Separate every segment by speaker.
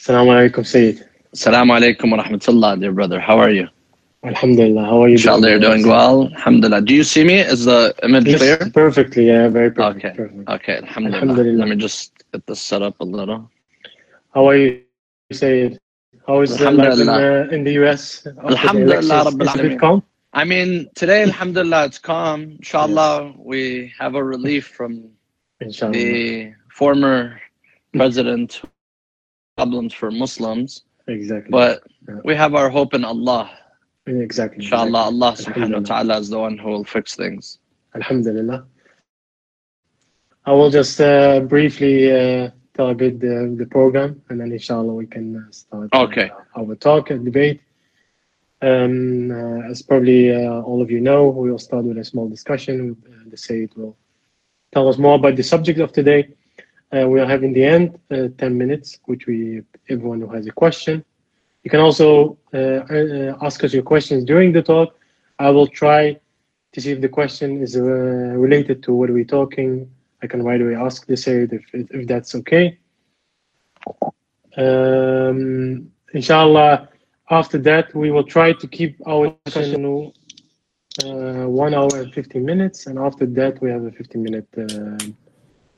Speaker 1: Assalamu alaikum, Sayyid.
Speaker 2: Assalamu alaikum wa rahmatullah, dear brother. How are you?
Speaker 1: Alhamdulillah. How are you
Speaker 2: Inshallah, you're doing well. Alhamdulillah. Do you see me? Is the image
Speaker 1: Yes,
Speaker 2: clear?
Speaker 1: perfectly. Yeah, very perfect.
Speaker 2: Okay.
Speaker 1: perfect.
Speaker 2: Okay, alhamdulillah.
Speaker 1: Alhamdulillah.
Speaker 2: Let me just get this set up a little.
Speaker 1: How are you, Sayyid? How is uh, life in, uh, in the US? the
Speaker 2: Alhamdulillah,
Speaker 1: elections? Is it bit calm?
Speaker 2: I mean, today, alhamdulillah, it's calm. Inshallah, we have a relief from
Speaker 1: Inshallah.
Speaker 2: the former president problems for Muslims,
Speaker 1: Exactly.
Speaker 2: but
Speaker 1: Yeah.
Speaker 2: we have our hope in Allah.
Speaker 1: exactly.
Speaker 2: Inshallah, Allah subhanahu wa ta'ala is the one who will fix things.
Speaker 1: Alhamdulillah. I will just uh, briefly uh, tell a bit the, the program, and then inshallah we can uh, start uh,
Speaker 2: Okay.
Speaker 1: our talk and debate. Um, uh, as probably uh, all of you know, we will start with a small discussion. Uh, the Sayyid will tell us more about the subject of today. Uh, we'll have in the end uh, 10 minutes, which we, everyone who has a question. You can also uh, uh, ask us your questions during the talk. I will try to see if the question is uh, related to what we're talking. I can right away ask this if, if, if that's okay. Um, inshallah, after that, we will try to keep our session uh, one hour and 15 minutes. And after that, we have a 15 minute uh,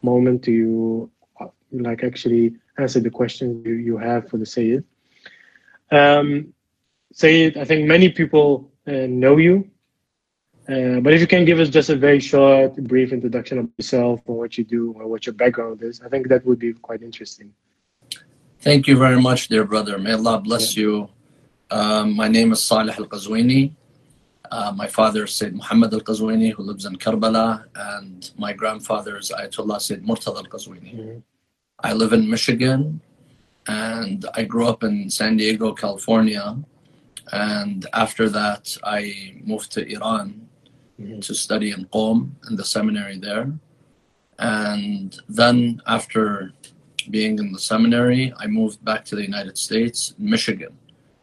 Speaker 1: moment to uh, like actually answer the questions you, you have for the Sayyid. Um, Sayyid, I think many people uh, know you. Uh, but if you can give us just a very short, brief introduction of yourself or what you do or what your background is, I think that would be quite interesting.
Speaker 2: Thank you very much, dear brother. May Allah bless you. Um, my name is Salih Al Qazwini. Uh, my father is Sayyid Muhammad Al Qazwini, who lives in Karbala, and my grandfather is Ayatollah Sayyid Murtada Al Qazwini.
Speaker 1: Mhm.
Speaker 2: I live in Michigan, and I grew up in San Diego, California. And after that, I moved to Iran
Speaker 1: Mhm.
Speaker 2: to study in Qom, in the seminary there. And then, after being in the seminary, I moved back to the United States, Michigan.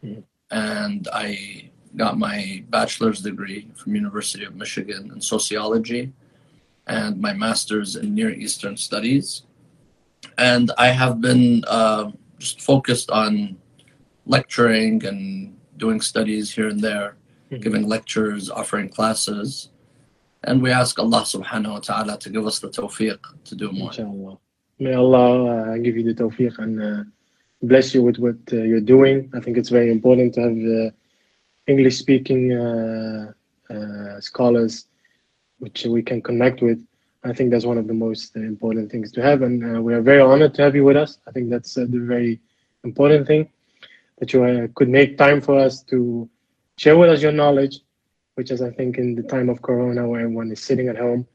Speaker 1: Mhm.
Speaker 2: And I got my bachelor's degree from University of Michigan in sociology and my master's in Near Eastern Studies. And I have been uh, just focused on lecturing and doing studies here and there,
Speaker 1: Mhm.
Speaker 2: giving lectures, offering classes. And we ask Allah subhanahu wa ta'ala to give us the tawfiq to do more.
Speaker 1: Inshallah. May Allah uh, give you the tawfiq and uh, bless you with what uh, you're doing. I think it's very important to have uh, English speaking uh, uh, scholars which we can connect with. I think that's one of the most important things to have. And uh, we are very honored to have you with us. I think that's uh, the very important thing that you uh, could make time for us to share with us your knowledge, which is, I think, in the time of Corona where everyone is sitting at home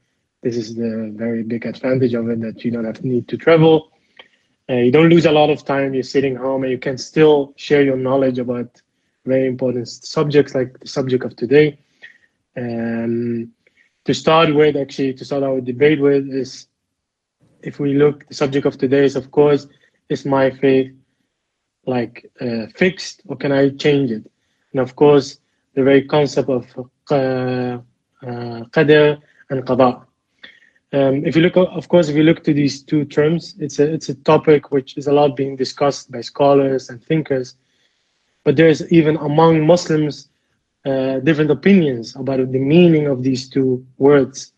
Speaker 1: this is the very big advantage of it that you don't have need to travel uh, you don't lose a lot of time you're sitting home and you can still share your knowledge about very important subjects like the subject of today um, to start with actually to start our debate with is if we look the subject of today is of course is my faith like uh, fixed or can i change it and of course the very concept of uh, uh, qadr and qada um, if you look, of course, if you look to these two terms, it's a it's a topic which is a lot being discussed by scholars and thinkers. But there's even among Muslims uh, different opinions about the meaning of these two words.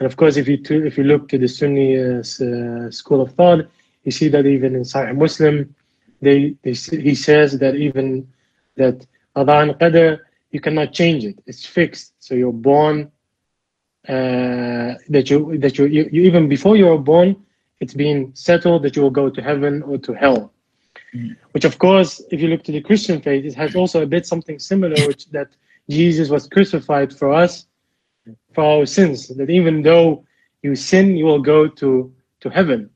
Speaker 1: And of course, if you to, if you look to the Sunni uh, uh, school of thought, you see that even in Sahih Muslim, they, they he says that even that qada and qadr you cannot change it; it's fixed. So you're born uh, that you that you, you you even before you were born, it's been settled that you will go to heaven or to hell. Which of course, if you look to the Christian faith, it has also a bit something similar, which that Jesus was crucified for us, for our sins. That even though you sin, you will go to to heaven.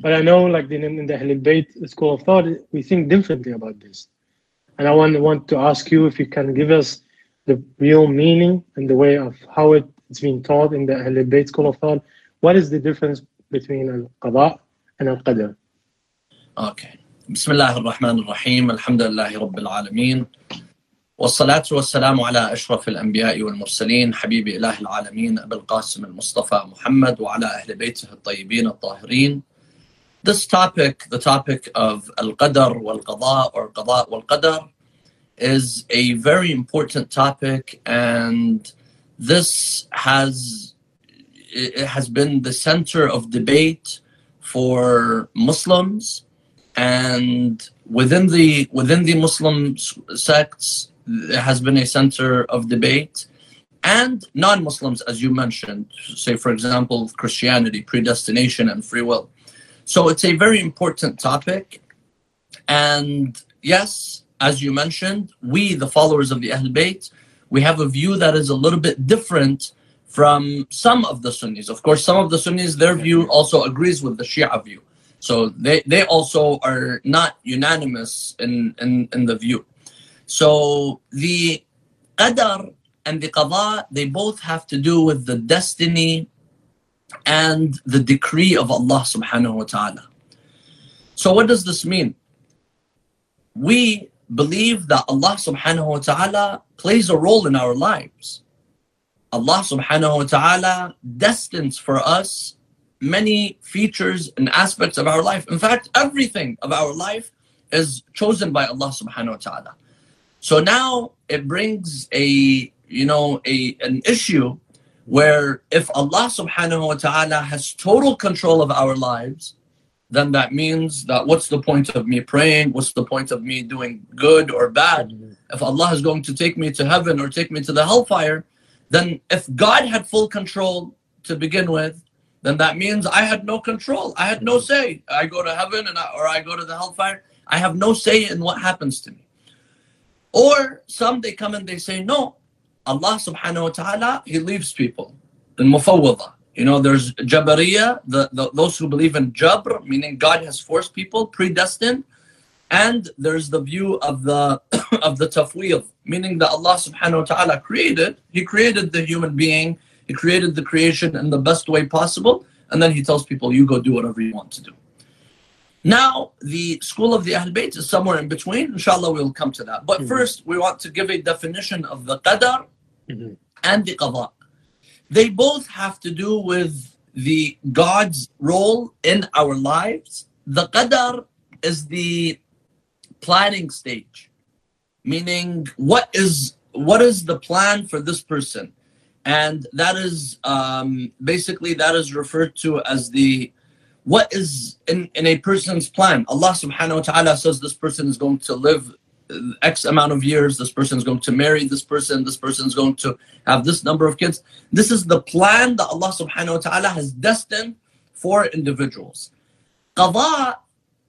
Speaker 1: But I know, like in, in the Ahlul Bayt school of thought, we think differently about this. And I want want to ask you if you can give us the real meaning and the way of how it, it's been taught in the Ahlul Bayt school of thought. What is the difference between al-qada and al-qadr?
Speaker 2: Okay. بسم الله الرحمن الرحيم الحمد لله رب العالمين والصلاة والسلام على أشرف الأنبياء والمرسلين حبيب إله العالمين أبي القاسم المصطفى محمد وعلى أهل بيته الطيبين الطاهرين This topic, the topic of wal-qada or qada wal-qadar, is a very important topic and this has it has been the center of debate for Muslims and within the within the Muslim sects there has been a center of debate. And non-Muslims as you mentioned say for example Christianity predestination and free will. So it's a very important topic. And yes as you mentioned we the followers of the Ahl Bayt we have a view that is a little bit different from some of the Sunnis. Of course some of the Sunnis their view also agrees with the Shia view so they, they also are not unanimous in, in, in the view. So the qadar and the qada, they both have to do with the destiny and the decree of Allah subhanahu wa ta'ala. So what does this mean? We believe that Allah subhanahu wa ta'ala plays a role in our lives. Allah subhanahu wa ta'ala destines for us many features and aspects of our life. In fact, everything of our life is chosen by Allah subhanahu wa ta'ala. So now it brings a you know a an issue where if Allah subhanahu wa ta'ala has total control of our lives, then that means that what's the point of me praying? What's the point of me doing good or bad? If Allah is going to take me to heaven or take me to the hellfire, then if God had full control to begin with, then that means I had no control. I had no mm-hmm. say. I go to heaven and I, or I go to the hellfire. I have no say in what happens to me. Or some they come and they say, no, Allah subhanahu wa ta'ala, He leaves people. In mufawwada. You know, there's Jabariya, the, the, those who believe in Jabr, meaning God has forced people, predestined. And there's the view of the of the tafwid, meaning that Allah subhanahu wa ta'ala created, He created the human being he created the creation in the best way possible, and then he tells people, you go do whatever you want to do. Now, the school of the Ahl Bayt is somewhere in between. Inshallah, we'll come to that. But mm-hmm. first, we want to give a definition of the qadar mm-hmm. and the qada. They both have to do with the God's role in our lives. The qadar is the planning stage, meaning what is what is the plan for this person? And that is um, basically that is referred to as the what is in, in a person's plan? Allah subhanahu wa ta'ala says this person is going to live x amount of years this person is going to marry this person this person is going to have this number of kids. This is the plan that allah subhanahu wa ta'ala has destined for individuals. Qada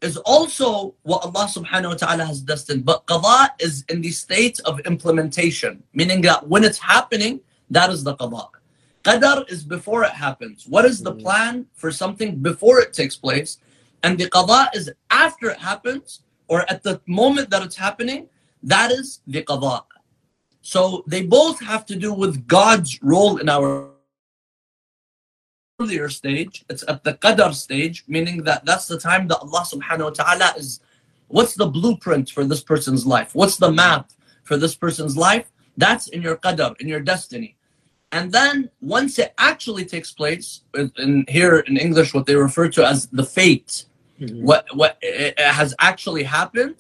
Speaker 2: is also what allah subhanahu wa ta'ala has destined. But qada is in the state of implementation meaning that when it's happening that is the qada. Qadar is before it happens. What is the mm. plan for something before it takes place? And the qada is after it happens or at the moment that it's happening. That is the qada. So they both have to do with God's role in our earlier stage. It's at the qadar stage, meaning that that's the time that Allah subhanahu wa ta'ala is what's the blueprint for this person's life? What's the map for this person's life? That's in your qadar, in your destiny. And then once it actually takes place, in here in English, what they refer to as the fate, mm-hmm. what what has actually happened,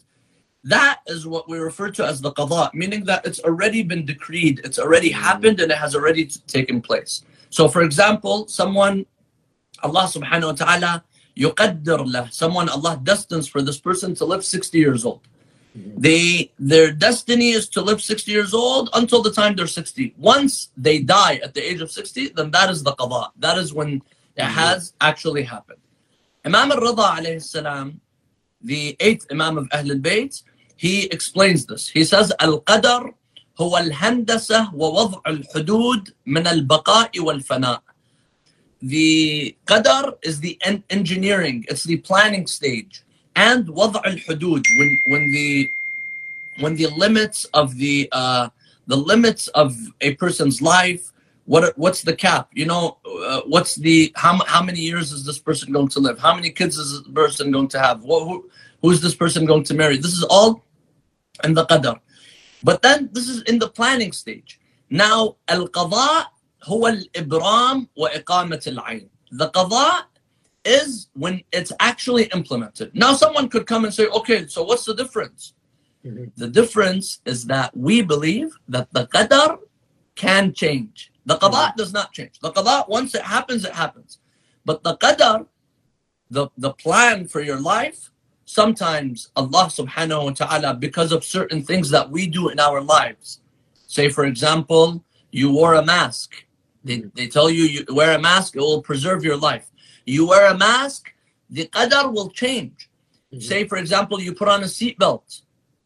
Speaker 2: that is what we refer to as the qada, meaning that it's already been decreed, it's already mm-hmm. happened, and it has already taken place. So, for example, someone, Allah subhanahu wa ta'ala, yuqaddir lah, someone Allah destines for this person to live 60 years old. They their destiny is to live 60 years old until the time they're 60. Once they die at the age of 60, then that is the qada. That is when it mm-hmm. has actually happened. Imam al-Rida alayhi salam, the eighth Imam of Ahl al-Bayt, he explains this. He says, Al-Qadar هو الهندسة ووضع الحدود من البقاء والفناء. The qadar is the engineering, it's the planning stage and وضع الحدود when when the when the limits of the uh, the limits of a person's life what what's the cap you know uh, what's the how, how many years is this person going to live how many kids is this person going to have what, who, who's this person going to marry this is all in the qadar but then this is in the planning stage now al-qada هو الإبرام وإقامة العين the qada is when it's actually implemented. Now, someone could come and say, okay, so what's the difference?
Speaker 1: Mhm.
Speaker 2: The difference is that we believe that the qadar can change. The qada does not change. The qada, once it happens, it happens. But the qadar, the, the plan for your life, sometimes Allah subhanahu wa ta'ala, because of certain things that we do in our lives, say for example, you wore a mask. They, they tell you you wear a mask, it will preserve your life. You wear a mask, the qadar will change.
Speaker 1: Mhm.
Speaker 2: Say, for example, you put on a seatbelt.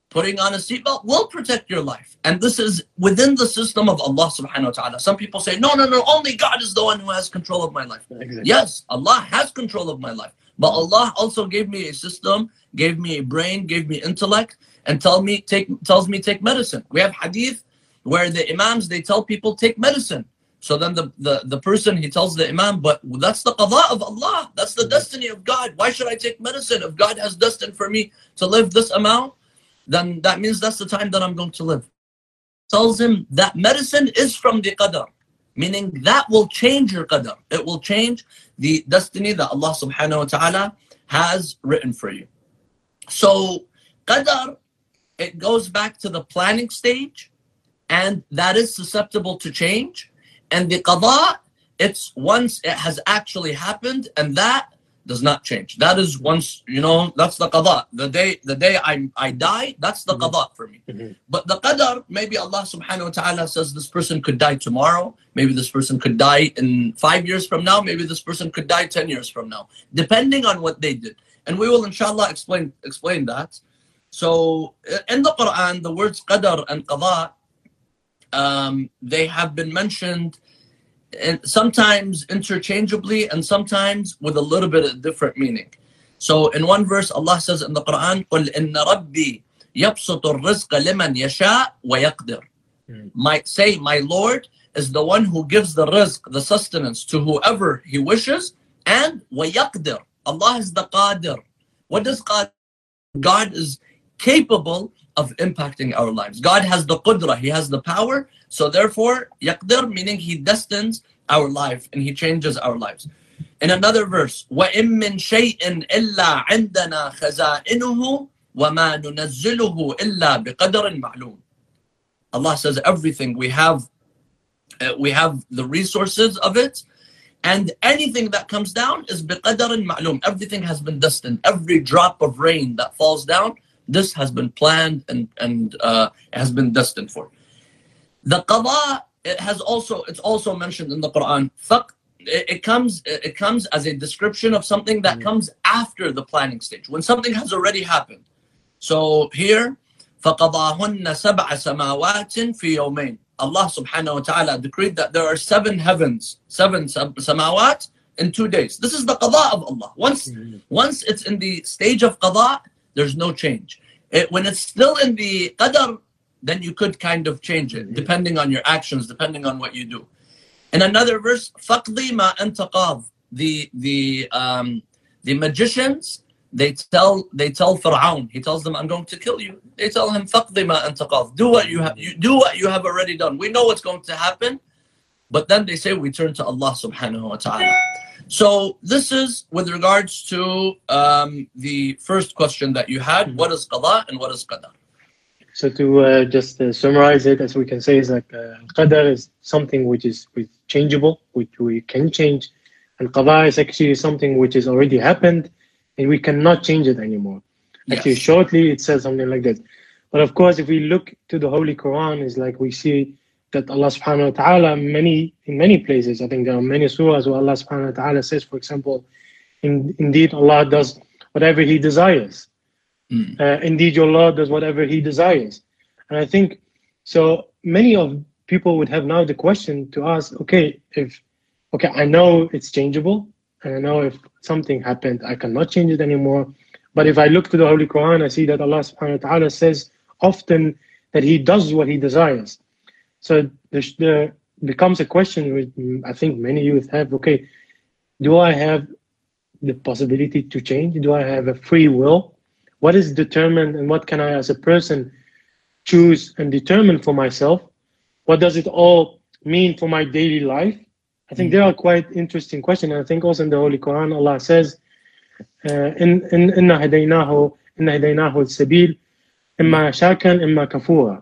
Speaker 2: Putting on a seatbelt will protect your life. And this is within the system of Allah subhanahu wa ta'ala. Some people say, no, no, no, only God is the one who has control of my life.
Speaker 1: Exactly.
Speaker 2: Yes, Allah has control of my life. But Allah also gave me a system, gave me a brain, gave me intellect, and tell me take tells me take medicine. We have hadith where the imams they tell people take medicine. So then the, the, the person he tells the imam, but that's the qada of Allah. That's the mm-hmm. destiny of God. Why should I take medicine? If God has destined for me to live this amount, then that means that's the time that I'm going to live. Tells him that medicine is from the qadar, meaning that will change your qadar. It will change the destiny that Allah subhanahu wa ta'ala has written for you. So qadar, it goes back to the planning stage, and that is susceptible to change. And the qada, it's once it has actually happened, and that does not change. That is once, you know, that's the qada. The day the day I, I die, that's the
Speaker 1: Mhm.
Speaker 2: qada for me.
Speaker 1: Mhm.
Speaker 2: But the qadar, maybe Allah subhanahu wa ta'ala says this person could die tomorrow. Maybe this person could die in five years from now. Maybe this person could die 10 years from now, depending on what they did. And we will inshallah explain explain that. So in the Quran, the words qadar and qada, um, they have been mentioned and sometimes interchangeably and sometimes with a little bit of different meaning. So in one verse, Allah says in the Quran, قُلْ إِنَّ رَبِّي يَبْسُطُ الرِّزْقَ لِمَنْ يَشَاءُ وَيَقْدِرُ Might Say, my Lord is the one who gives the rizq, the sustenance, to whoever he wishes, and وَيَقْدِرُ Allah is the qadir. What does? God is capable of impacting our lives. God has the qudra, He has the power. So therefore, yaqdir meaning He destines our life and He changes our lives. In another verse, وَإِن مِّن شَيْءٍ إِلَّا عِندَنَا خَزَائِنُهُ وَمَا نُنَزِّلُهُ إِلَّا بِقَدَرٍ مَعْلُومٍ Allah says everything we have, uh, we have the resources of it, and anything that comes down is بِقَدَرٍ مَعْلُومٍ. Everything has been destined. Every drop of rain that falls down, this has been planned and and uh, has been destined for. The qada it has also it's also mentioned in the Quran. Faq, it, it comes it comes as a description of something that
Speaker 1: Mm.
Speaker 2: comes after the planning stage when something has already happened. So here, فَقَضَاهُنَّ سَبْعَ سَمَاوَاتٍ فِي يَوْمَيْنِ Allah subhanahu wa ta'ala decreed that there are seven heavens, seven sab- samawat in two days. This is the qada of Allah. Once
Speaker 1: Mhm.
Speaker 2: once it's in the stage of qada, there's no change. It, when it's still in the qadar, then you could kind of change it,
Speaker 1: Mhm.
Speaker 2: depending on your actions, depending on what you do. In another verse, فَقْضِي مَا أَنْتَ قَاضٍ The the um, the magicians they tell they tell Fir'aun, he tells them, I'm going to kill you. They tell him, فَقْضِي مَا أَنْتَ قَاضٍ Do what you have you do what you have already done. We know what's going to happen. But then they say we turn to Allah subhanahu wa ta'ala. So this is with regards to um, the first question that you had. What is qada and what is qadar?
Speaker 1: So to uh, just uh, summarize it, as we can say, is like uh, qadar is something which is changeable, which we can change, and qada is actually something which has already happened, and we cannot change it anymore. Actually, shortly it says something like this. But of course, if we look to the Holy Quran, is like we see that Allah Subhanahu wa Taala many in many places. I think there are many surahs where Allah Subhanahu wa Taala says, for example, in, indeed Allah does whatever He desires
Speaker 2: Mm.
Speaker 1: uh, indeed your Lord does whatever he desires. And I think so many of people would have now the question to ask, okay, if okay, I know it's changeable, and I know if something happened, I cannot change it anymore. But if I look to the Holy Quran, I see that Allah subhanahu wa ta'ala says often that He does what He desires. So there, the becomes a question which mm, I think many youth have, okay, do I have the possibility to change? Do I have a free will? What is determined and what can I as a person choose and determine for myself? What does it all mean for my daily life? I think they are quite interesting questions. And I think also in the Holy Quran, Allah says, uh, "In in inna hadaynahu inna hadaynahu al-sabil, imma shakan imma kafura."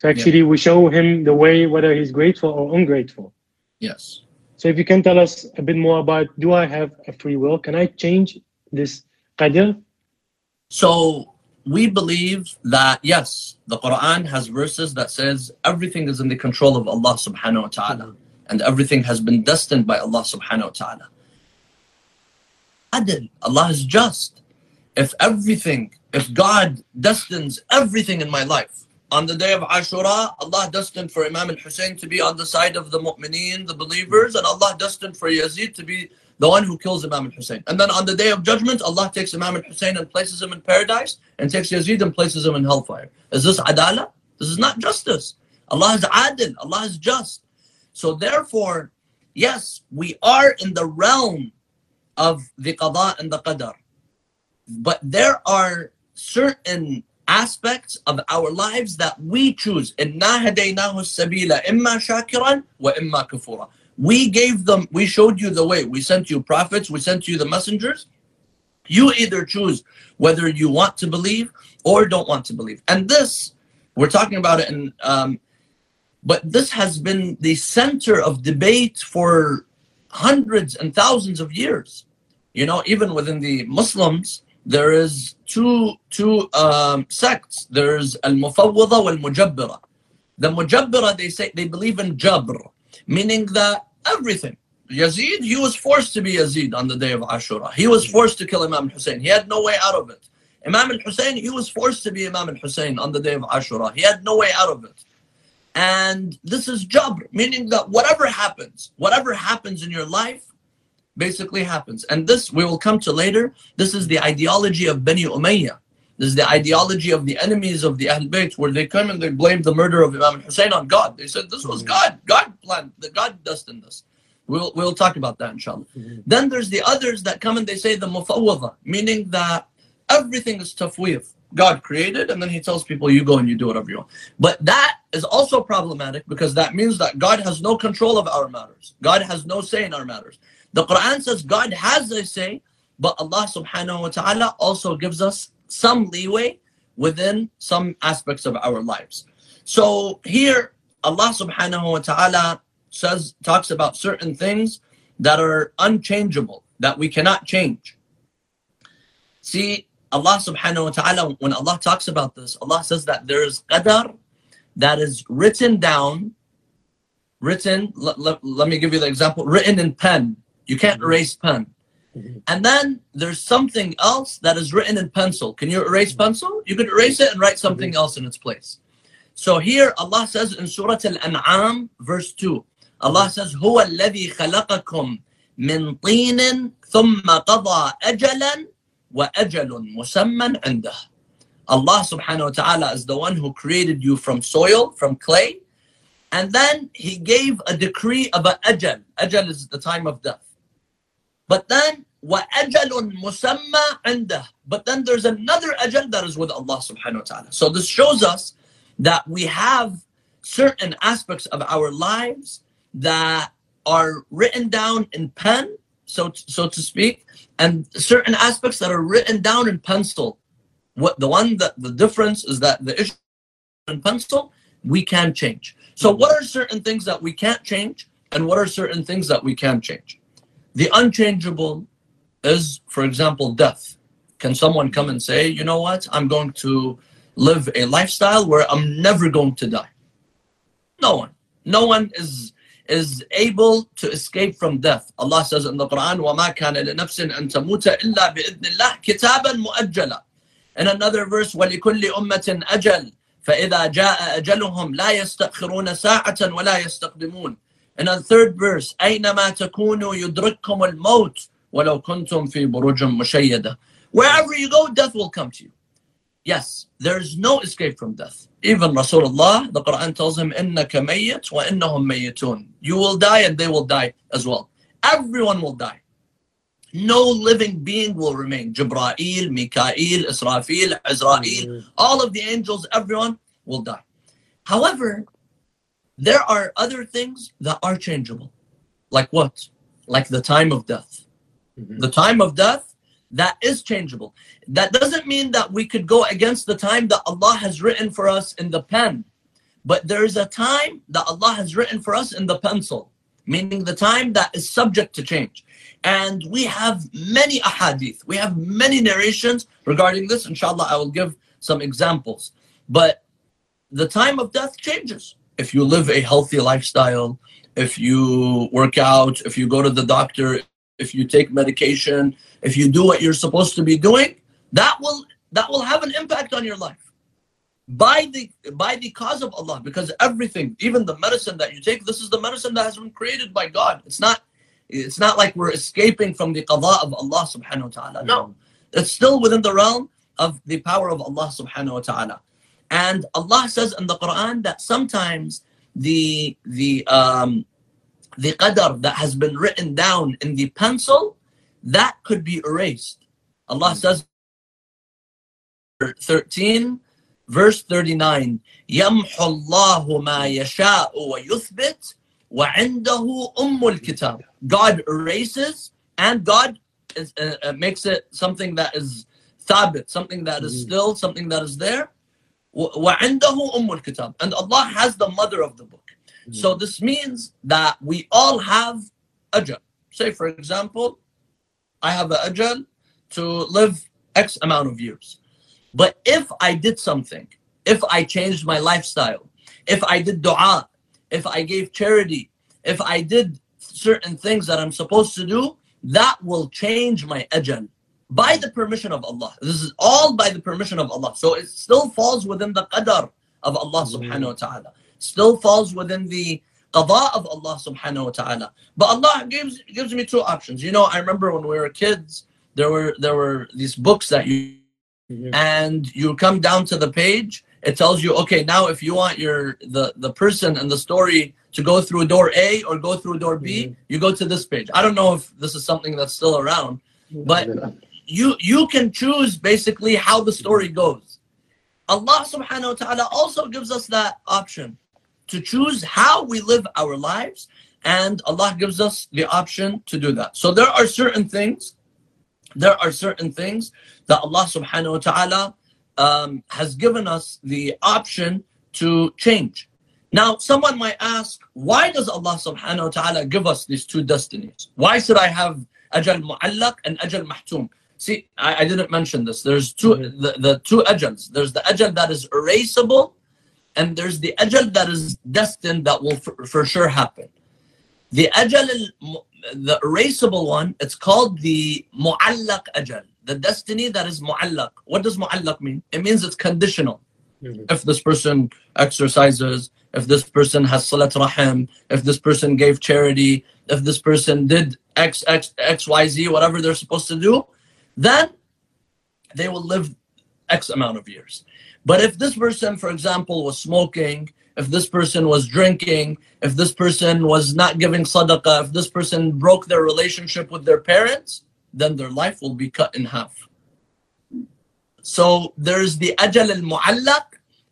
Speaker 1: So actually, we show him the way whether he's grateful or ungrateful.
Speaker 2: Yes.
Speaker 1: So if you can tell us a bit more about, do I have a free will? Can I change this qadr?
Speaker 2: So we believe that yes, the Quran has verses that says everything is in the control of Allah subhanahu wa ta'ala and everything has been destined by Allah subhanahu wa ta'ala. Adil, Allah is just. If everything, if God destines everything in my life, on the day of Ashura, Allah destined for Imam al-Hussein to be on the side of the mu'mineen, the believers, and Allah destined for Yazid to be the one who kills Imam al-Hussein. And then on the day of judgment, Allah takes Imam al-Hussein and places him in paradise, and takes Yazid and places him in hellfire. Is this adala? This is not justice. Allah is adil. Allah is just. So therefore, yes, we are in the realm of the qada and the qadar. But there are certain aspects of our lives that we choose. sabila We gave them, we showed you the way. We sent you prophets, we sent you the messengers. You either choose whether you want to believe or don't want to believe. And this, we're talking about it in, um, but this has been the center of debate for hundreds and thousands of years. You know, even within the Muslims, there is two two um, sects. There's al mufawwida wal mujabbira. The mujabbira they say they believe in jabr, meaning that everything. Yazid, he was forced to be Yazid on the day of Ashura. He was forced to kill Imam Hussein. He had no way out of it. Imam Hussein, he was forced to be Imam Hussein on the day of Ashura. He had no way out of it. And this is jabr, meaning that whatever happens, whatever happens in your life, basically happens. And this we will come to later. This is the ideology of Bani Umayyah. This is the ideology of the enemies of the Ahl Bayt, where they come and they blame the murder of Imam Hussein on God. They said this was God. God planned. The God destined this. We'll we'll talk about that inshallah. Mm-hmm. Then there's the others that come and they say the mufawwada, meaning that everything is tafwid. God created, and then he tells people, you go and you do whatever you want. But that is also problematic because that means that God has no control of our matters. God has no say in our matters. The Quran says God has a say, but Allah subhanahu wa ta'ala also gives us some leeway within some aspects of our lives. So here, Allah subhanahu wa ta'ala says, talks about certain things that are unchangeable, that we cannot change. See, Allah subhanahu wa ta'ala, when Allah talks about this, Allah says that there is qadar that is written down, written, let, let, let me give you the example, written in pen. You can't mm-hmm. erase pen. Mm-hmm. And then there's something else that is written in pencil. Can you erase mm-hmm. pencil? You can erase it and write something else in its place. So here Allah says in Surah Al-An'am, verse 2, Allah says, هو الذي خلقكم من طين ثم قضى أجلا وَأَجَلٌ مُسَمًّى عِنْدَهُ Allah subhanahu wa ta'ala is the one who created you from soil, from clay, and then He gave a decree of an ajal. Ajal is the time of death. But then, وَأَجَلٌ مُسَمَّى عِنْدَهُ But then there's another ajal that is with Allah subhanahu wa ta'ala. So this shows us that we have certain aspects of our lives that are written down in pen, so, so to speak, and certain aspects that are written down in pencil. What the one that the difference is that the issue in pencil we can change. So what are certain things that we can't change, and what are certain things that we can change? The unchangeable is, for example, death. Can someone come and say, you know what, I'm going to live a lifestyle where I'm never going to die? No one. No one is is able to escape from death. Allah says in the Quran, وَمَا كَانَ لِنَفْسٍ أَن تَمُوتَ إِلَّا بِإِذْنِ اللَّهِ كِتَابًا مُؤَجَّلًا In another verse, وَلِكُلِّ أُمَّةٍ أَجَلٍ فَإِذَا جَاءَ أَجَلُهُمْ لَا يَسْتَأْخِرُونَ سَاعَةً وَلَا يَسْتَقْدِمُونَ In a third verse, أَيْنَمَا تَكُونُوا يُدْرِككُمُ الْمَوْتِ وَلَوْ كُنْتُمْ فِي بُرُجٍ مُشَيَّدَةٍ Wherever you go, death will come to you. Yes, there's no escape from death. Even Rasulullah, the Quran tells him, إِنَّكَ مَيِّتٌ وَإِنَّهُمْ مَيِّتُونَ You will die and they will die as well. Everyone will die. No living being will remain. Jibra'il, Mikael, Israfil, Israel, mm. all of the angels, everyone will die. However, there are other things that are changeable. Like what? Like the time of death.
Speaker 1: Mhm.
Speaker 2: The time of death, that is changeable. That doesn't mean that we could go against the time that Allah has written for us in the pen. But there is a time that Allah has written for us in the pencil, meaning the time that is subject to change. And we have many ahadith, we have many narrations regarding this. Inshallah, I will give some examples. But the time of death changes. If you live a healthy lifestyle, if you work out, if you go to the doctor, if you take medication, if you do what you're supposed to be doing, that will that will have an impact on your life. By the by the cause of Allah, because everything, even the medicine that you take, this is the medicine that has been created by God. It's not it's not like we're escaping from the qada of Allah subhanahu wa ta'ala. No. It's still within the realm of the power of Allah subhanahu wa ta'ala. And Allah says in the Quran that sometimes the the um the qadar that has been written down in the pencil, that could be erased. Allah says 13 verse 39 يمحو الله ما يشاء ويثبت وعنده أم الكتاب God erases and God is, uh, uh, makes it something that is thabit, something that is
Speaker 1: Mhm.
Speaker 2: still, something that is there. و- وعنده أم الكتاب and Allah has the mother of the book. So this means that we all have ajal. Say for example, I have an ajal to live X amount of years. But if I did something, if I changed my lifestyle, if I did dua, if I gave charity, if I did certain things that I'm supposed to do, that will change my ajal by the permission of Allah. This is all by the permission of Allah. So it still falls within the qadar of Allah subhanahu wa ta'ala. Still falls within the qada of Allah subhanahu wa ta'ala. But Allah gives gives me two options. You know, I remember when we were kids, there were there were these books that you
Speaker 1: Mhm.
Speaker 2: and you come down to the page it tells you okay now if you want your the the person and the story to go through door a or go through door b
Speaker 1: Mhm.
Speaker 2: you go to this page i don't know if this is something that's still around but you you can choose basically how the story goes allah subhanahu wa ta'ala also gives us that option to choose how we live our lives and allah gives us the option to do that so there are certain things there are certain things that Allah subhanahu wa ta'ala um, has given us the option to change. Now, someone might ask, why does Allah subhanahu wa ta'ala give us these two destinies? Why should I have ajal mu'allaq and ajal mahtum? See, I, I didn't mention this. There's 2
Speaker 1: Mhm.
Speaker 2: the, the two ajals. There's the ajal that is erasable, and there's the ajal that is destined that will for, for sure happen. The ajal, the erasable one, it's called the mu'allaq ajal. The destiny that is mu'allaq. What does mu'allaq mean? It means it's conditional.
Speaker 1: Mhm.
Speaker 2: If this person exercises, if this person has salat rahim, if this person gave charity, if this person did X, X, X, Y, Z, whatever they're supposed to do, then they will live X amount of years. But if this person, for example, was smoking, if this person was drinking, if this person was not giving sadaqah, if this person broke their relationship with their parents, then their life will be cut in half. So there's the ajal al mu'allaq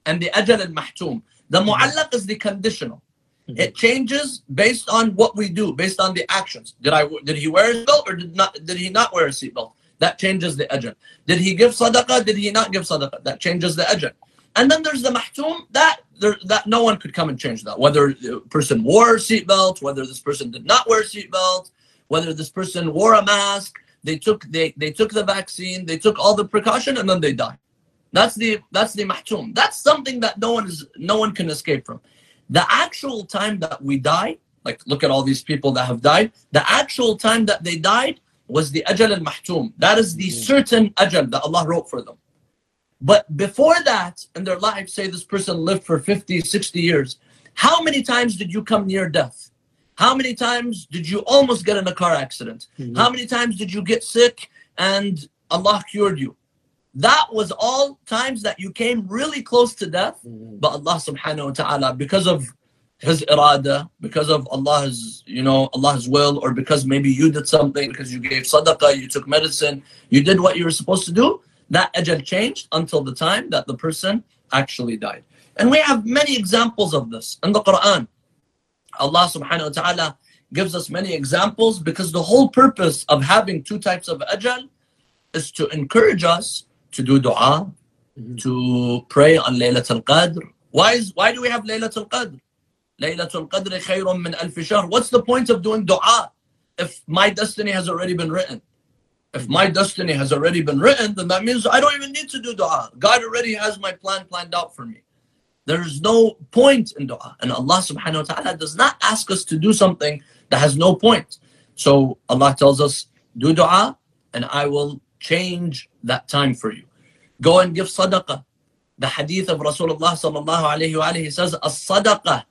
Speaker 2: and the ajal al mahtum. The mm-hmm. mu'allaq is the conditional. Mm-hmm. It changes based on what we do, based on the actions. Did I did he wear a seatbelt or did not did he not wear a seatbelt? That changes the ajal. Did he give sadaqah? Did he not give sadaqah? That changes the ajal. And then there's the mahtum that there, that no one could come and change that. Whether the person wore seatbelt, whether this person did not wear seatbelt, whether this person wore a mask, they took they, they took the vaccine, they took all the precaution, and then they die. That's the that's the mahtum. That's something that no one is no one can escape from. The actual time that we die, like look at all these people that have died, the actual time that they died was the ajal al mahtum. That is the
Speaker 1: Mhm.
Speaker 2: certain ajal that Allah wrote for them. But before that, in their life, say this person lived for 50, 60 years, how many times did you come near death? How many times did you almost get in a car accident?
Speaker 1: Mhm.
Speaker 2: How many times did you get sick and Allah cured you? That was all times that you came really close to death,
Speaker 1: Mhm.
Speaker 2: but Allah subhanahu wa ta'ala, because of his irada, because of Allah's, you know, Allah's will, or because maybe you did something, because you gave sadaqah, you took medicine, you did what you were supposed to do, that ajal changed until the time that the person actually died. And we have many examples of this in the Quran. Allah subhanahu wa ta'ala gives us many examples because the whole purpose of having two types of ajal is to encourage us to do dua,
Speaker 1: Mhm.
Speaker 2: to pray on Laylatul Qadr. Why is why do we have Laylatul Qadr? Laylatul Qadr khayrun min alf shahr. What's the point of doing dua if my destiny has already been written? If my destiny has already been written, then that means I don't even need to do dua. God already has my plan planned out for me. There is no point in dua. And Allah subhanahu wa ta'ala does not ask us to do something that has no point. So Allah tells us, do dua and I will change that time for you. Go and give sadaqah. The hadith of Rasulullah sallallahu alayhi wa alayhi says, as sadaqah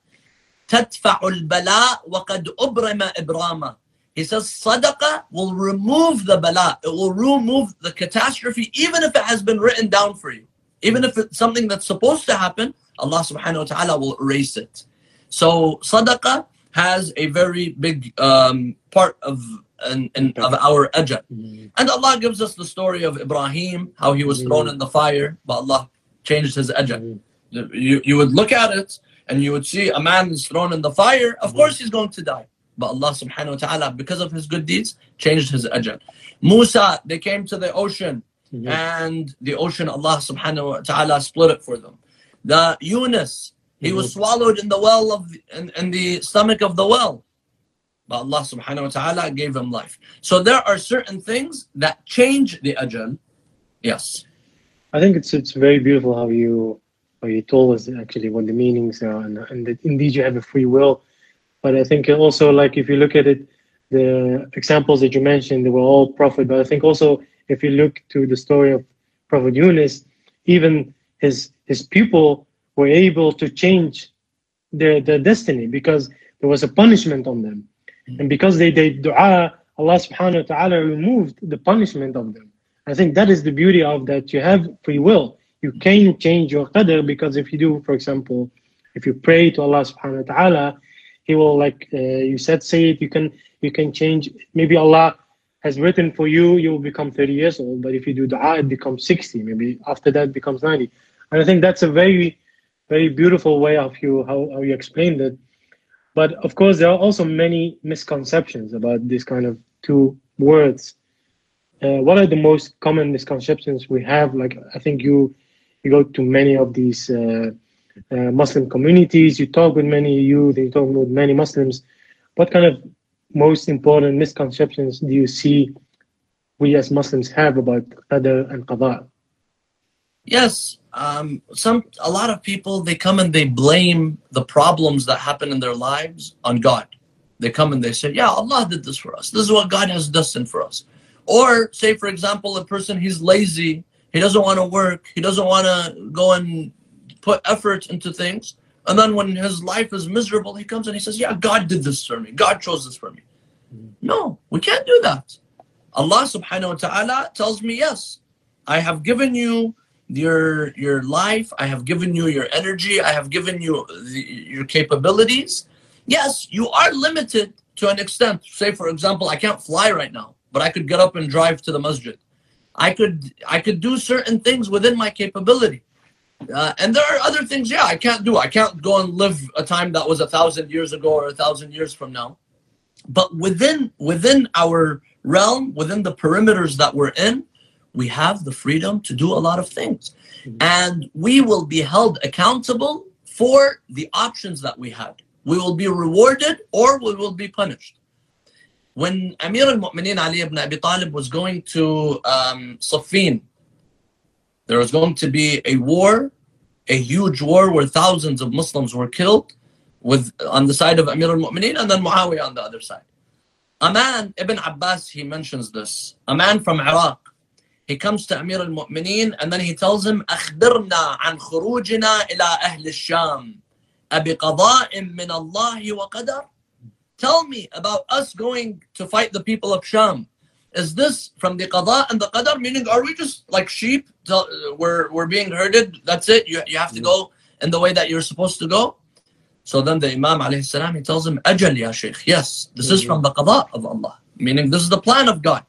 Speaker 2: تدفع البلاء وقد أبرم إبراما. He says sadaqah will remove the bala. It will remove the catastrophe even if it has been written down for you. Even if it's something that's supposed to happen, Allah subhanahu wa ta'ala will erase it. So sadaqah has a very big um, part of an, an, of our ajal.
Speaker 1: Mhm.
Speaker 2: And Allah gives us the story of Ibrahim, how he was thrown in the fire, but Allah changed his ajal.
Speaker 1: Mhm.
Speaker 2: You, you would look at it and you would see a man is thrown in the fire, of course he's going to die. But Allah subhanahu wa ta'ala, because of his good deeds, changed his ajal. Musa, they came to the ocean
Speaker 1: Mhm.
Speaker 2: and the ocean, Allah subhanahu wa ta'ala split it for them. The Yunus, he was swallowed in the well of in, in the stomach of the well. But Allah subhanahu wa ta'ala gave him life. So there are certain things that change the ajal. Yes.
Speaker 1: I think it's it's very beautiful how you how you told us actually what the meanings are, and, and that indeed you have a free will. But I think also like if you look at it, the examples that you mentioned they were all prophet. But I think also if you look to the story of Prophet Yunus, even his his people were able to change their their destiny because there was a punishment on them, mm. and because they did du'a, Allah Subhanahu wa Taala removed the punishment of them. I think that is the beauty of that you have free will. You can change your qadr because if you do, for example, if you pray to Allah subhanahu wa ta'ala, He will like uh, you said, say it, you can you can change. Maybe Allah has written for you, you will become 30 years old, but if you do dua, it becomes 60. Maybe after that becomes 90. And I think that's a very, very beautiful way of you how, how you explained it. But of course, there are also many misconceptions about this kind of two words uh, what are the most common misconceptions we have? Like, I think you you go to many of these uh, uh, Muslim communities, you talk with many youth, you talk with many Muslims. What kind of most important misconceptions do you see we as Muslims have about qadr and qada?
Speaker 2: Yes, um, some a lot of people they come and they blame the problems that happen in their lives on God. They come and they say, "Yeah, Allah did this for us. This is what God has destined for us." Or say, for example, a person he's lazy, he doesn't want to work, he doesn't want to go and put effort into things, and then when his life is miserable, he comes and he says, "Yeah, God did this for me. God chose this for me." Mm-hmm. No, we can't do that. Allah Subhanahu wa Taala tells me, "Yes, I have given you." your your life i have given you your energy i have given you the, your capabilities yes you are limited to an extent say for example i can't fly right now but i could get up and drive to the masjid i could i could do certain things within my capability uh, and there are other things yeah i can't do i can't go and live a time that was a thousand years ago or a thousand years from now but within within our realm within the perimeters that we're in we have the freedom to do a lot of things. And we will be held accountable for the options that we had. We will be rewarded or we will be punished when Amir al-Mu'mineen Ali ibn Abi Talib was going to um, Siffin, there was going to be a war, a huge war where thousands of Muslims were killed with on the side of Amir al-Mu'mineen and then Muawiyah on the other side. A man, Ibn Abbas, he mentions this. A man from Iraq, he comes to Amir al-Mu'mineen and then he tells him, أخبرنا عن خروجنا إلى أهل الشام أبقضاء من الله وقدر Tell me about us going to fight the people of Sham. Is this from the qada and the qadar? Meaning, are we just like sheep? Tell- We're, we're being herded. That's it. You, you have to go in the way that you're supposed to go. So then the Imam alayhi salam, he tells him, Ajal ya Shaykh. Yes, this is from the qada of Allah. Meaning, this is the plan of God.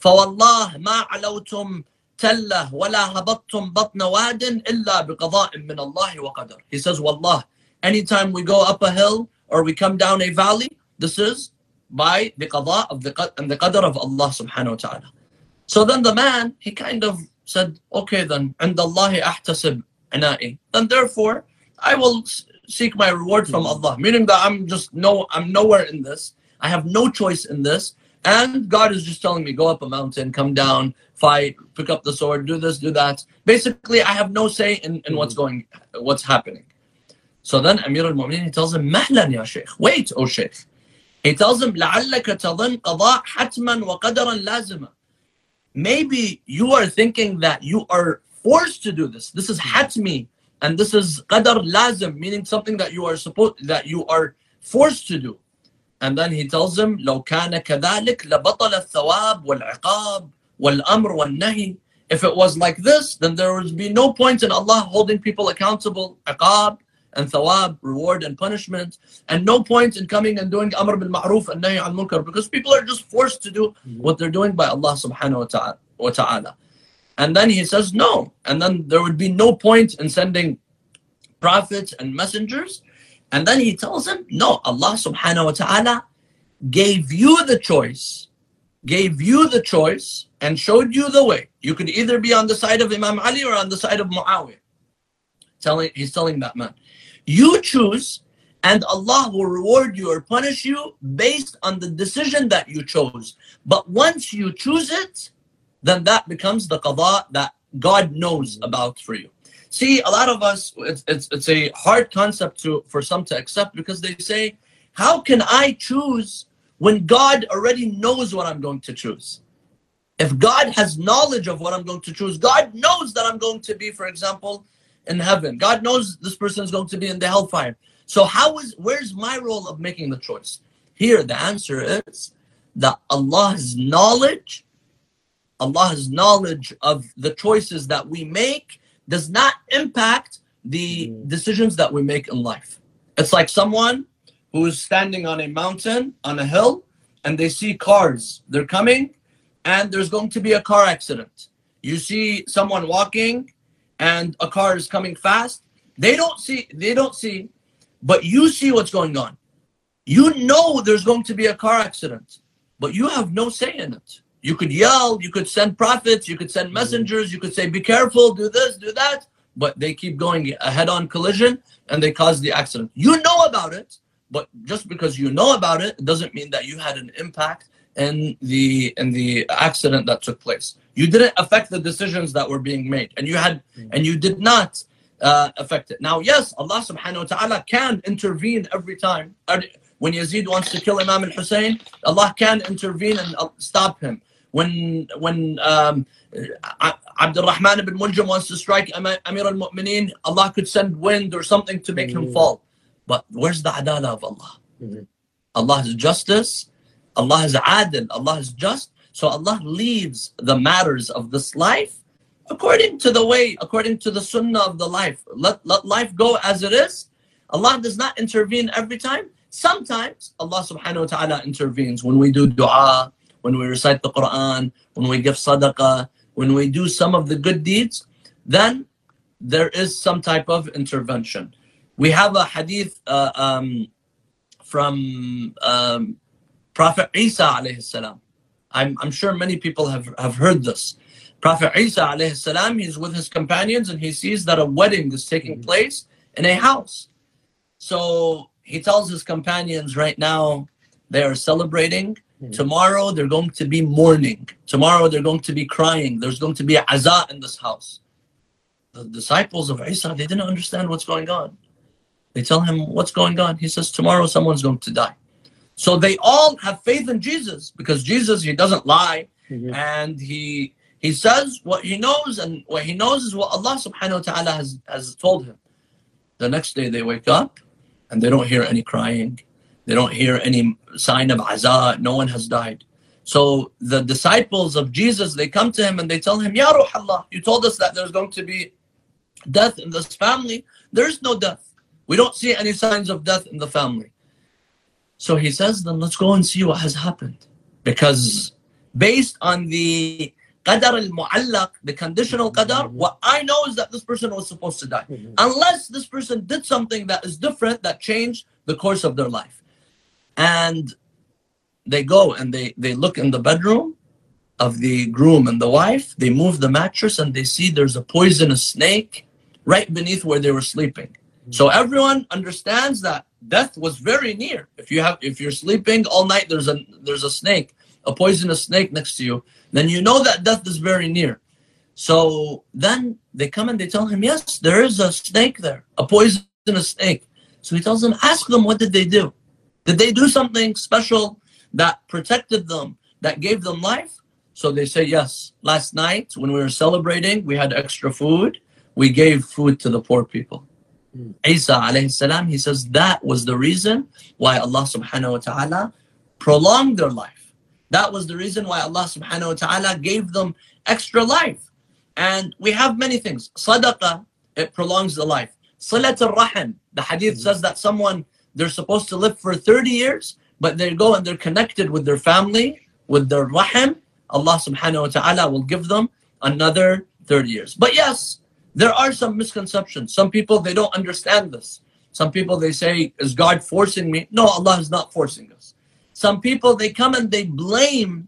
Speaker 2: فوالله ما علوتم تله ولا هبطتم بطن واد إلا بقضاء من الله وقدر. He says, Wallah, anytime we go up a hill or we come down a valley, This is by the qada of the and the qadr of Allah subhanahu wa ta'ala. So then the man, he kind of said, okay then, and Allahi ahtasib ana'i. Then therefore, I will seek my reward from hmm. Allah. Meaning that I'm just no, I'm nowhere in this. I have no choice in this. And God is just telling me, go up a mountain, come down, fight, pick up the sword, do this, do that. Basically, I have no say in, in what's hmm. going, what's happening. So then Amir al-Mu'mineen, he tells him, Mahlan ya Shaykh. Wait, O Shaykh. He tells him, لَعَلَّكَ تَظَنْ قَضَاء حَتْمًا وَقَدَرًا لَازِمًا Maybe you are thinking that you are forced to do this. This is hatmi, and this is qadar lazim, meaning something that you are supposed that you are forced to do. And then he tells him, لو كان كذلك لبطل الثواب والعقاب والأمر والنهي. If it was like this, then there would be no point in Allah holding people accountable, iqab, and thawab, reward and punishment, and no point in coming and doing amr bil ma'ruf and nahi al munkar because people are just forced to do what they're doing by Allah subhanahu wa ta'ala. And then he says no, and then there would be no point in sending prophets and messengers. And then he tells him, no, Allah subhanahu wa ta'ala gave you the choice, gave you the choice, and showed you the way. You could either be on the side of Imam Ali or on the side of Muawiyah. Telling, he's telling that man. You choose, and Allah will reward you or punish you based on the decision that you chose. But once you choose it, then that becomes the qada that God knows about for you. See, a lot of us, it's, it's, it's a hard concept to for some to accept because they say, how can I choose when God already knows what I'm going to choose? If God has knowledge of what I'm going to choose, God knows that I'm going to be, for example, in heaven. God knows this person is going to be in the hellfire. So how is where's my role of making the choice? Here the answer is that Allah's knowledge, Allah's knowledge of the choices that we make does not impact the mm. decisions that we make in life. It's like someone who is standing on a mountain, on a hill, and they see cars. They're coming, and there's going to be a car accident. You see someone walking, and a car is coming fast, they don't see, they don't see, but you see what's going on. You know there's going to be a car accident, but you have no say in it. You could yell, you could send prophets, you could send mm-hmm. messengers, you could say, be careful, do this, do that, but they keep going a head on collision and they cause the accident. You know about it, but just because you know about it, it doesn't mean that you had an impact in the in the accident that took place. You didn't affect the decisions that were being made, and you had mm. and you did not uh, affect it. Now, yes, Allah Subhanahu wa Taala can intervene every time. When Yazid wants to kill Imam al Hussein, Allah can intervene and uh, stop him. When when um, Abdul Rahman ibn Muljam wants to strike Amir al Mu'mineen, Allah could send wind or something to make mm-hmm. him fall. But where's the adala of Allah? Mm-hmm. Allah's justice Allah is adil, Allah is just. So Allah leaves the matters of this life according to the way, according to the sunnah of the life. Let, let life go as it is. Allah does not intervene every time. Sometimes Allah subhanahu wa ta'ala intervenes when we do dua, when we recite the Quran, when we give sadaqah, when we do some of the good deeds, then there is some type of intervention. We have a hadith uh, um, from um, Prophet Isa alayhi salam. I'm, I'm sure many people have, have heard this. Prophet Isa alayhi salam, he's with his companions and he sees that a wedding is taking place in a house. So he tells his companions right now they are celebrating. Mm-hmm. Tomorrow they're going to be mourning. Tomorrow they're going to be crying. There's going to be a aza in this house. The disciples of Isa, they didn't understand what's going on. They tell him, What's going on? He says, Tomorrow someone's going to die. So they all have faith in Jesus because Jesus, he doesn't lie. Mm-hmm. And he he says what he knows, and what he knows is what Allah subhanahu wa ta'ala has, has told him. The next day they wake up and they don't hear any crying. They don't hear any sign of azah. No one has died. So the disciples of Jesus, they come to him and they tell him, Ya Ruh Allah, you told us that there's going to be death in this family. There's no death. We don't see any signs of death in the family. So he says, then let's go and see what has happened. Because based on the qadar al-mu'allaq, the conditional qadar, what I know is that this person was supposed to die. Mm-hmm. Unless this person did something that is different, that changed the course of their life. and they go and they they look in the bedroom of the groom and the wife they move the mattress and they see there's a poisonous snake right beneath where they were sleeping mm-hmm. so everyone understands that death was very near if you have if you're sleeping all night there's a there's a snake a poisonous snake next to you then you know that death is very near so then they come and they tell him yes there is a snake there a poisonous snake so he tells them ask them what did they do did they do something special that protected them, that gave them life? So they say, yes. Last night when we were celebrating, we had extra food. We gave food to the poor people. Mm. Isa alayhi salam, he says that was the reason why Allah subhanahu wa ta'ala prolonged their life. That was the reason why Allah subhanahu wa ta'ala gave them extra life. And we have many things. Sadaqah, it prolongs the life. Silat al-Rahim, the hadith mm. says that someone, they're supposed to live for 30 years, but they go and they're connected with their family, with their rahim, Allah subhanahu wa ta'ala will give them another 30 years. But yes, there are some misconceptions. Some people, they don't understand this. Some people, they say, is God forcing me? No, Allah is not forcing us. Some people, they come and they blame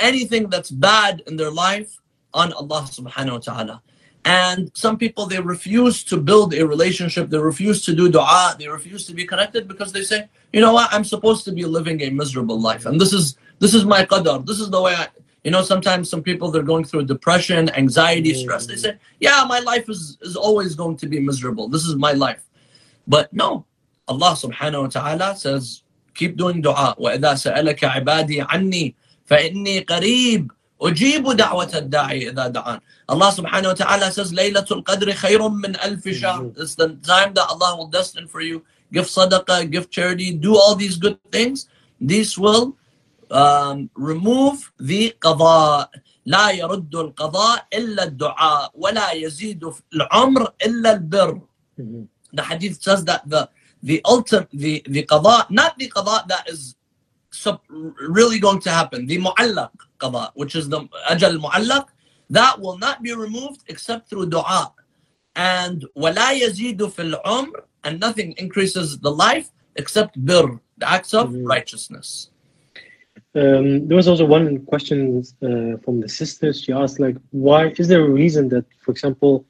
Speaker 2: anything that's bad in their life on Allah subhanahu wa ta'ala. And some people, they refuse to build a relationship. They refuse to do dua. They refuse to be connected because they say, you know what, I'm supposed to be living a miserable life. And this is this is my qadar. This is the way I, you know, sometimes some people, they're going through depression, anxiety, stress. They say, yeah, my life is, is always going to be miserable. This is my life. But no, Allah subhanahu wa ta'ala says, keep doing dua. وَإِذَا سَأَلَكَ عِبَادِي عَنِّي فَإِنِّي قَرِيبٌ أجيب دعوة الداعي إذا دعان. Allah subhanahu wa ta'ala says, Laylatul Qadr khayrun min alf shahr. It's the time that Allah will destine for you. Give sadaqah, give charity, do all these good things. This will um, remove the qada. لا يرد القضاء إلا الدعاء ولا يزيد في العمر إلا البر. The hadith says that the the ultimate the the qada, not the qada that is really going to happen. The mu'allaq qada, which is the ajal mu'allaq, that will not be removed except through dua. And وَلَا يَزِيدُ فِي الْعُمْرِ And nothing increases the life except bir, the acts of mm-hmm. righteousness.
Speaker 1: Um, there was also one question uh, from the sisters. She asked, like, why is there a reason that, for example,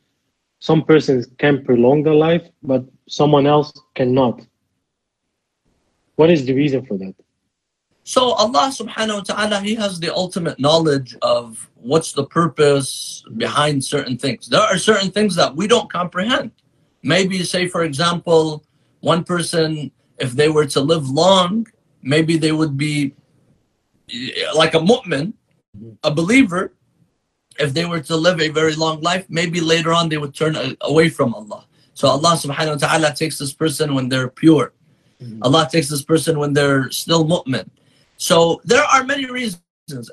Speaker 1: some persons can prolong their life, but someone else cannot? What is the reason for that?
Speaker 2: So Allah subhanahu wa ta'ala, He has the ultimate knowledge of what's the purpose behind certain things. There are certain things that we don't comprehend. Maybe say, for example, one person, if they were to live long, maybe they would be like a mu'min, a believer. If they were to live a very long life, maybe later on they would turn away from Allah. So Allah subhanahu wa ta'ala takes this person when they're pure. Mm-hmm. Allah takes this person when they're still mu'min. So there are many reasons.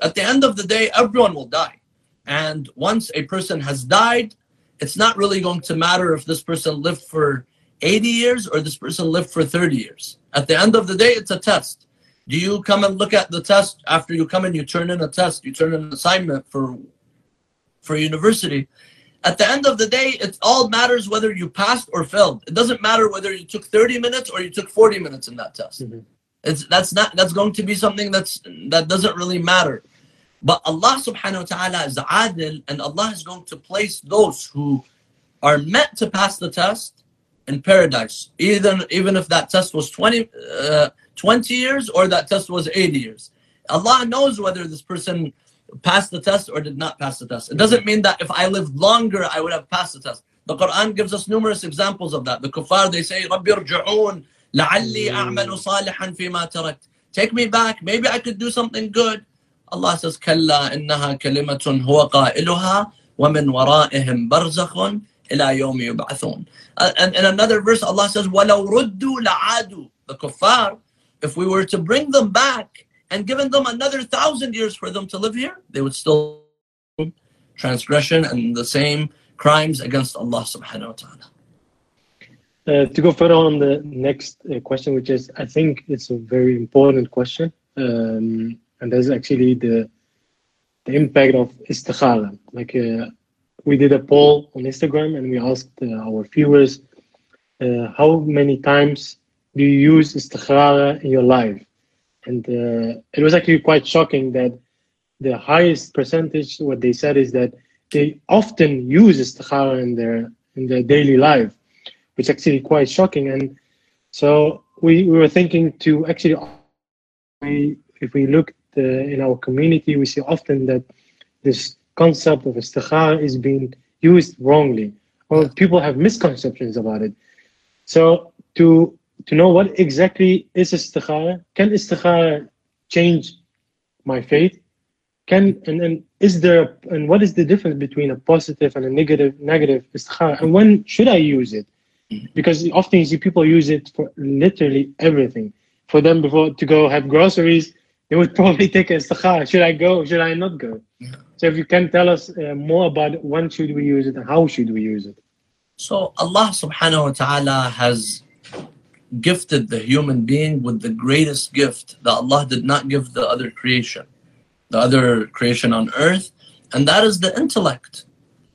Speaker 2: At the end of the day, everyone will die. And once a person has died, it's not really going to matter if this person lived for 80 years or this person lived for 30 years. At the end of the day, it's a test. Do you come and look at the test after you come and you turn in a test, you turn in an assignment for for university? At the end of the day, it all matters whether you passed or failed. It doesn't matter whether you took 30 minutes or you took 40 minutes in that test. Mm-hmm. It's that's not that's going to be something that's that doesn't really matter. But Allah subhanahu wa ta'ala is adil and Allah is going to place those who are meant to pass the test in paradise. Even even if that test was 20, uh, 20 years or that test was 80 years. Allah knows whether this person passed the test or did not pass the test. It doesn't mean that if I lived longer, I would have passed the test. The Quran gives us numerous examples of that. The kuffar, they say, رَبِّ ارْجِعُونَ لعلي أعمل صالحا فيما تركت take me back maybe I could do something good Allah says كلا إنها كلمة هو قائلها ومن ورائهم برزخ إلى يوم يبعثون and in another verse Allah says ولو ردوا لعادوا the kuffar if we were to bring them back and given them another thousand years for them to live here they would still transgression and the same crimes against Allah subhanahu wa ta'ala
Speaker 1: uh, to go further on the next uh, question, which is, I think it's a very important question, um, and that's actually the the impact of istikhara. Like uh, we did a poll on Instagram, and we asked uh, our viewers, uh, how many times do you use istikhara in your life? and uh, it was actually quite shocking that the highest percentage, what they said is that they often use istikhara in their in their daily life, which is actually quite shocking. And so we, we were thinking to actually, we, if we look uh, in our community, we see often that this concept of istikhara is being used wrongly, or people have misconceptions about it. So to to know what exactly is istikhara, can istikhara change my faith? Can and, and is there and what is the difference between a positive and a negative negative istikhara? And when should I use it? Because often you see people use it for literally everything. For them before to go have groceries, they would probably take istikhara. Should I go? Should I not go? So if you can tell us uh, more about when should we use it and how should we use it?
Speaker 2: So Allah subhanahu wa ta'ala has gifted the human being with the greatest gift that Allah did not give the other creation, the other creation on earth, and that is the intellect.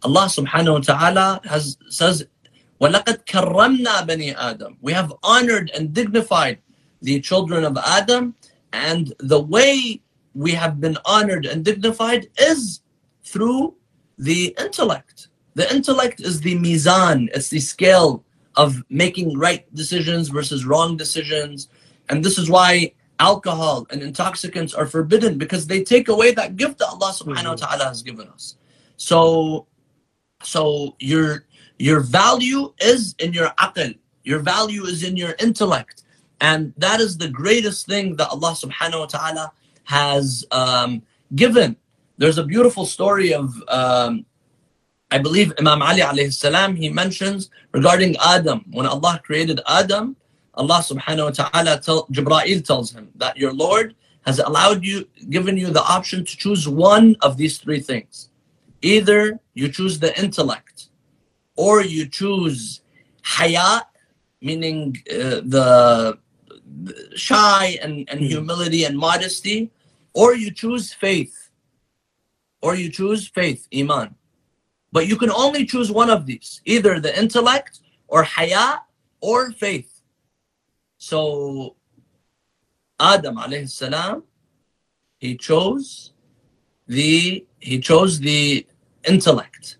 Speaker 2: Allah subhanahu wa ta'ala has says, وَلَقَدْ كَرَّمْنَا بَنِي آدَمَ We have honored and dignified the children of Adam, and the way we have been honored and dignified is through the intellect. The intellect is the mizan, it's the scale of making right decisions versus wrong decisions. And this is why alcohol and intoxicants are forbidden because they take away that gift that Allah subhanahu wa ta'ala has given us. So so your your value is in your aql, your value is in your intellect. And that is the greatest thing that Allah subhanahu wa ta'ala has um, given. There's a beautiful story of um, I believe Imam Ali alayhi salam, he mentions regarding Adam. When Allah created Adam, Allah subhanahu wa ta'ala, tell, Jibra'il tells him that your Lord has allowed you, given you the option to choose one of these three things. Either you choose the intellect, or you choose hayat, meaning uh, the, the shy and, and humility and modesty, or you choose faith, or you choose faith, iman. But you can only choose one of these, either the intellect or haya or faith. So Adam alayhi salam, he chose the he chose the intellect.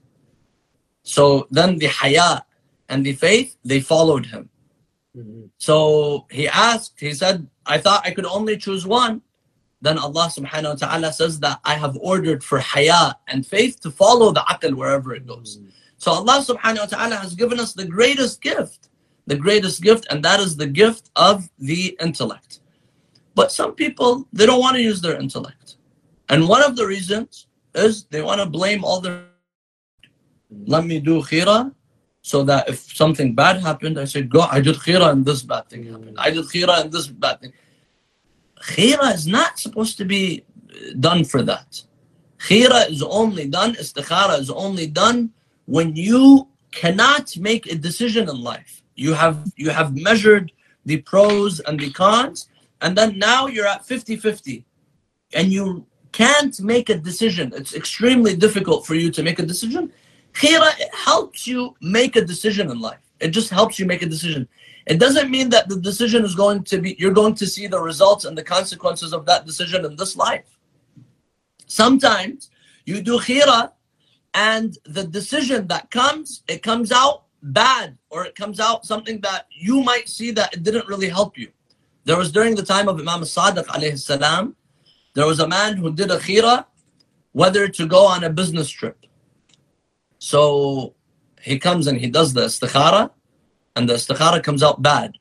Speaker 2: So then the haya and the faith, they followed him.
Speaker 1: Mhm.
Speaker 2: So he asked, he said, I thought I could only choose one. Then Allah subhanahu wa ta'ala says that I have ordered for haya and faith to follow the aql wherever it goes. Mm. So Allah subhanahu wa ta'ala has given us the greatest gift, the greatest gift, and that is the gift of the intellect. But some people, they don't want to use their intellect. And one of the reasons is they want to blame all their, mm. let me do khira, so that if something bad happened, I said, go, I did khira and this bad thing happened. I did khira and this bad thing. Khira is not supposed to be done for that. Khira is only done, istikhara is only done when you cannot make a decision in life. You have you have measured the pros and the cons, and then now you're at 50-50. And you can't make a decision. It's extremely difficult for you to make a decision. Khira helps you make a decision in life. It just helps you make a decision. It doesn't mean that the decision is going to be, you're going to see the results and the consequences of that decision in this life. Sometimes you do khira and the decision that comes, it comes out bad or it comes out something that you might see that it didn't really help you. There was during the time of Imam Sadiq alayhi salam, there was a man who did a khira whether to go on a business trip. So he comes and he does the istikhara and the istikhara comes out bad.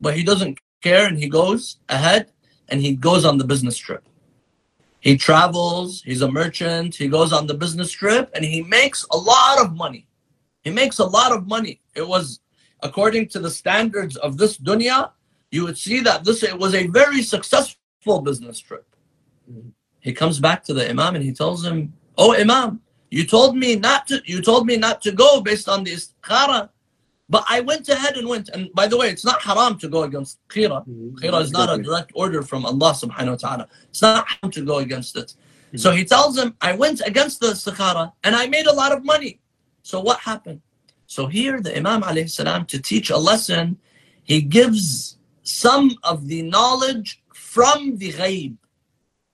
Speaker 2: But he doesn't care and he goes ahead and he goes on the business trip. He travels, he's a merchant, he goes on the business trip and he makes a lot of money. He makes a lot of money. It was according to the standards of this dunya, you would see that this it was a very successful business trip. He comes back to the Imam and he tells him, Oh Imam, you told me not to you told me not to go based on the istikhara, but I went ahead and went. And by the way, it's not haram to go against khira. Khira mm-hmm. is not a direct order from Allah subhanahu wa ta'ala. It's not haram to go against it. So mm-hmm. he tells him, I went against the istikhara and I made a lot of money. So what happened? So here the Imam alayhi salam to teach a lesson, he gives some of the knowledge from the ghaib.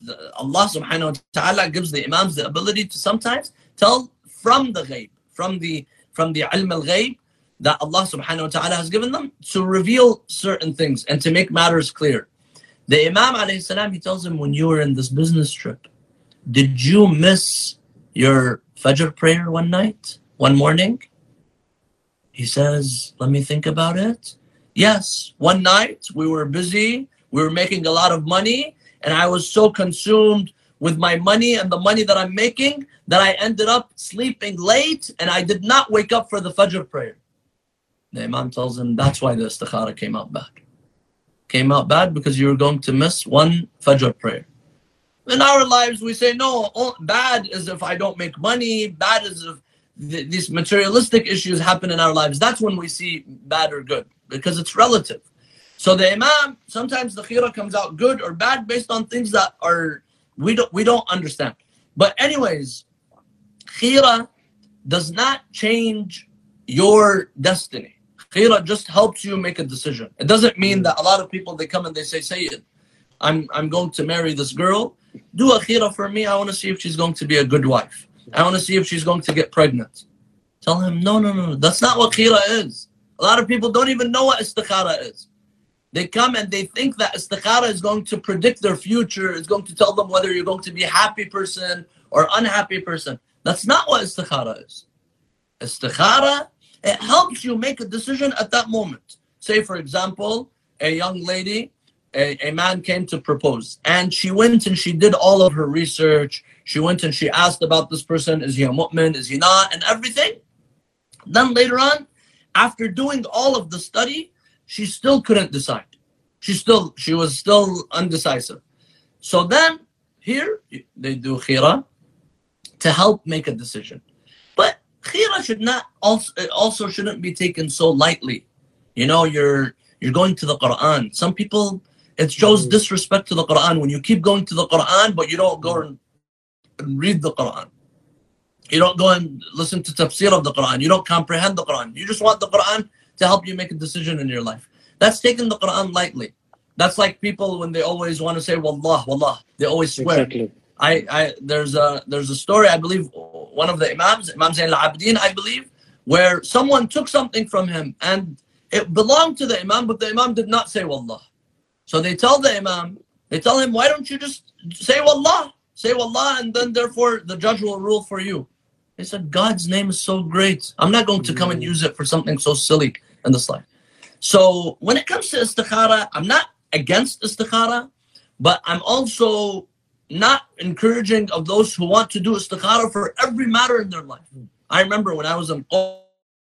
Speaker 2: The, Allah subhanahu wa ta'ala gives the imams the ability to sometimes tell from the ghaib, from the from the ilm al-ghaib that Allah subhanahu wa ta'ala has given them to reveal certain things and to make matters clear. The Imam alayhi salam, he tells him, when you were in this business trip, did you miss your Fajr prayer one night, one morning? He says, let me think about it. Yes, one night we were busy, we were making a lot of money, and I was so consumed with my money and the money that I'm making that I ended up sleeping late and I did not wake up for the Fajr prayer. The Imam tells him that's why the istikhara came out bad. Came out bad because you were going to miss one Fajr prayer. In our lives, we say, no, bad is if I don't make money, bad is if th- these materialistic issues happen in our lives. That's when we see bad or good because it's relative. So the Imam, sometimes the khira comes out good or bad based on things that are we don't we don't understand. But anyways, khira does not change your destiny. Khira just helps you make a decision. It doesn't mean that a lot of people they come and they say, Sayyid, I'm I'm going to marry this girl. Do a khira for me. I want to see if she's going to be a good wife. I want to see if she's going to get pregnant. Tell him, no, no, no, that's not what khira is. A lot of people don't even know what istikhara is. They come and they think that istikhara is going to predict their future, it's going to tell them whether you're going to be a happy person or unhappy person. That's not what istikhara is. Istikhara, it helps you make a decision at that moment. Say, for example, a young lady, a, a man came to propose, and she went and she did all of her research. She went and she asked about this person is he a mu'min, is he not, and everything. Then later on, after doing all of the study, she still couldn't decide. She still she was still undecisive. So then here they do khira to help make a decision. But khira should not also also shouldn't be taken so lightly. You know, you're you're going to the Quran. Some people it shows mm-hmm. disrespect to the Quran when you keep going to the Quran but you don't go and read the Quran. You don't go and listen to tafsir of the Quran. You don't comprehend the Quran. You just want the Quran to help you make a decision in your life. That's taking the Quran lightly. That's like people when they always want to say Wallah, Wallah. They always swear. Exactly. I, I there's a there's a story, I believe one of the Imams, Imam Zain al-Abidin, I believe, where someone took something from him and it belonged to the Imam, but the Imam did not say Wallah. So they tell the Imam, they tell him, why don't you just say Wallah? Say Wallah, and then therefore the judge will rule for you. They said, God's name is so great. I'm not going to come and mm. use it for something so silly in this life. So when it comes to istikhara, I'm not against istikhara, but I'm also not encouraging of those who want to do istikhara for every matter in their life. I remember when I was in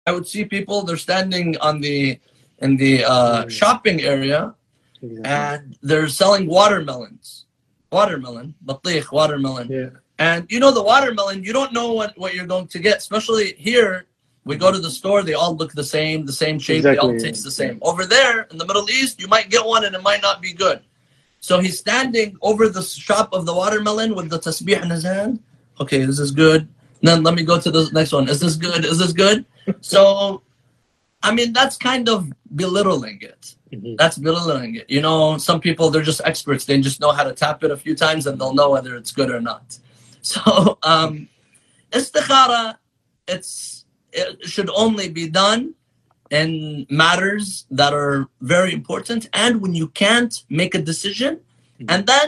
Speaker 2: I would see people they're standing on the in the uh, shopping area and they're selling watermelons. Watermelon, batikh, watermelon.
Speaker 1: Yeah.
Speaker 2: And you know the watermelon, you don't know what, what you're going to get, especially here. We go to the store, they all look the same, the same shape, exactly. they all taste the same. Over there in the Middle East, you might get one and it might not be good. So he's standing over the shop of the watermelon with the tasbih in his hand. Okay, this is good. Then let me go to the next one. Is this good? Is this good? so, I mean, that's kind of belittling it. Mm-hmm. That's belittling it. You know, some people, they're just experts. They just know how to tap it a few times and they'll know whether it's good or not. So, um, istikhara, it's, it should only be done in matters that are very important and when you can't make a decision mm-hmm. and then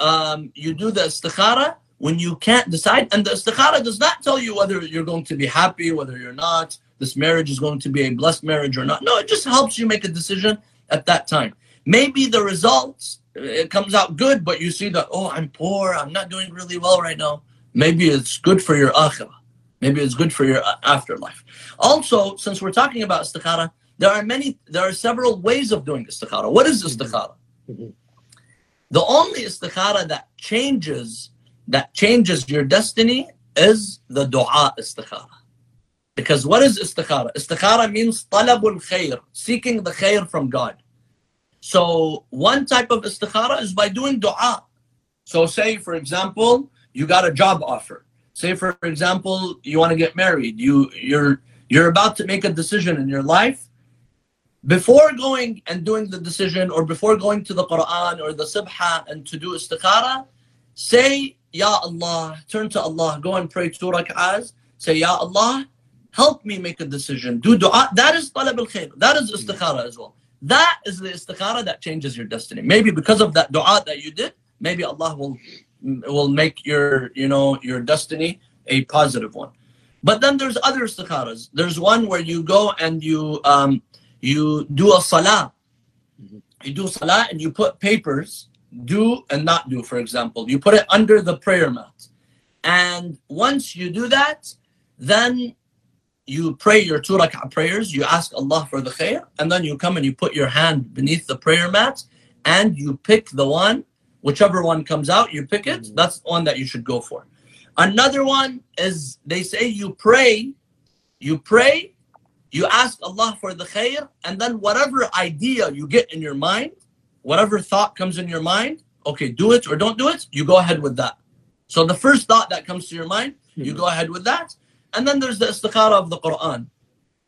Speaker 2: um, you do the istikhara when you can't decide and the istikhara does not tell you whether you're going to be happy whether you're not this marriage is going to be a blessed marriage or not. No it just helps you make a decision at that time. Maybe the results it comes out good but you see that oh i'm poor i'm not doing really well right now. Maybe it's good for your akhirah Maybe it's good for your afterlife. Also, since we're talking about istikhara, there are many, there are several ways of doing istikhara. What is istikhara? Mm-hmm. The only istikhara that changes, that changes your destiny is the dua istikhara. Because what is istikhara? Istikhara means talabul khair, seeking the khair from God. So one type of istikhara is by doing dua. So say, for example, you got a job offer say for example you want to get married you you're you're about to make a decision in your life before going and doing the decision or before going to the Quran or the Subha and to do istikhara, say, Ya Allah, turn to Allah, go and pray two rak'ahs, say, Ya Allah, help me make a decision. Do dua. That is talab al khair. That is istikhara as well. That is the istikhara that changes your destiny. Maybe because of that dua that you did, maybe Allah will will make your you know your destiny a positive one. But then there's other istikharas. There's one where you go and you um, you do a salah. Mm-hmm. You do salah and you put papers, do and not do, for example. You put it under the prayer mat. And once you do that, then you pray your two rak'ah prayers, you ask Allah for the khair, and then you come and you put your hand beneath the prayer mat and you pick the one, whichever one comes out, you pick it. Mm-hmm. That's the one that you should go for. Another one is they say you pray, you pray, you ask Allah for the khair, and then whatever idea you get in your mind, whatever thought comes in your mind, okay, do it or don't do it, you go ahead with that. So the first thought that comes to your mind, you go ahead with that. And then there's the istikhara of the Quran.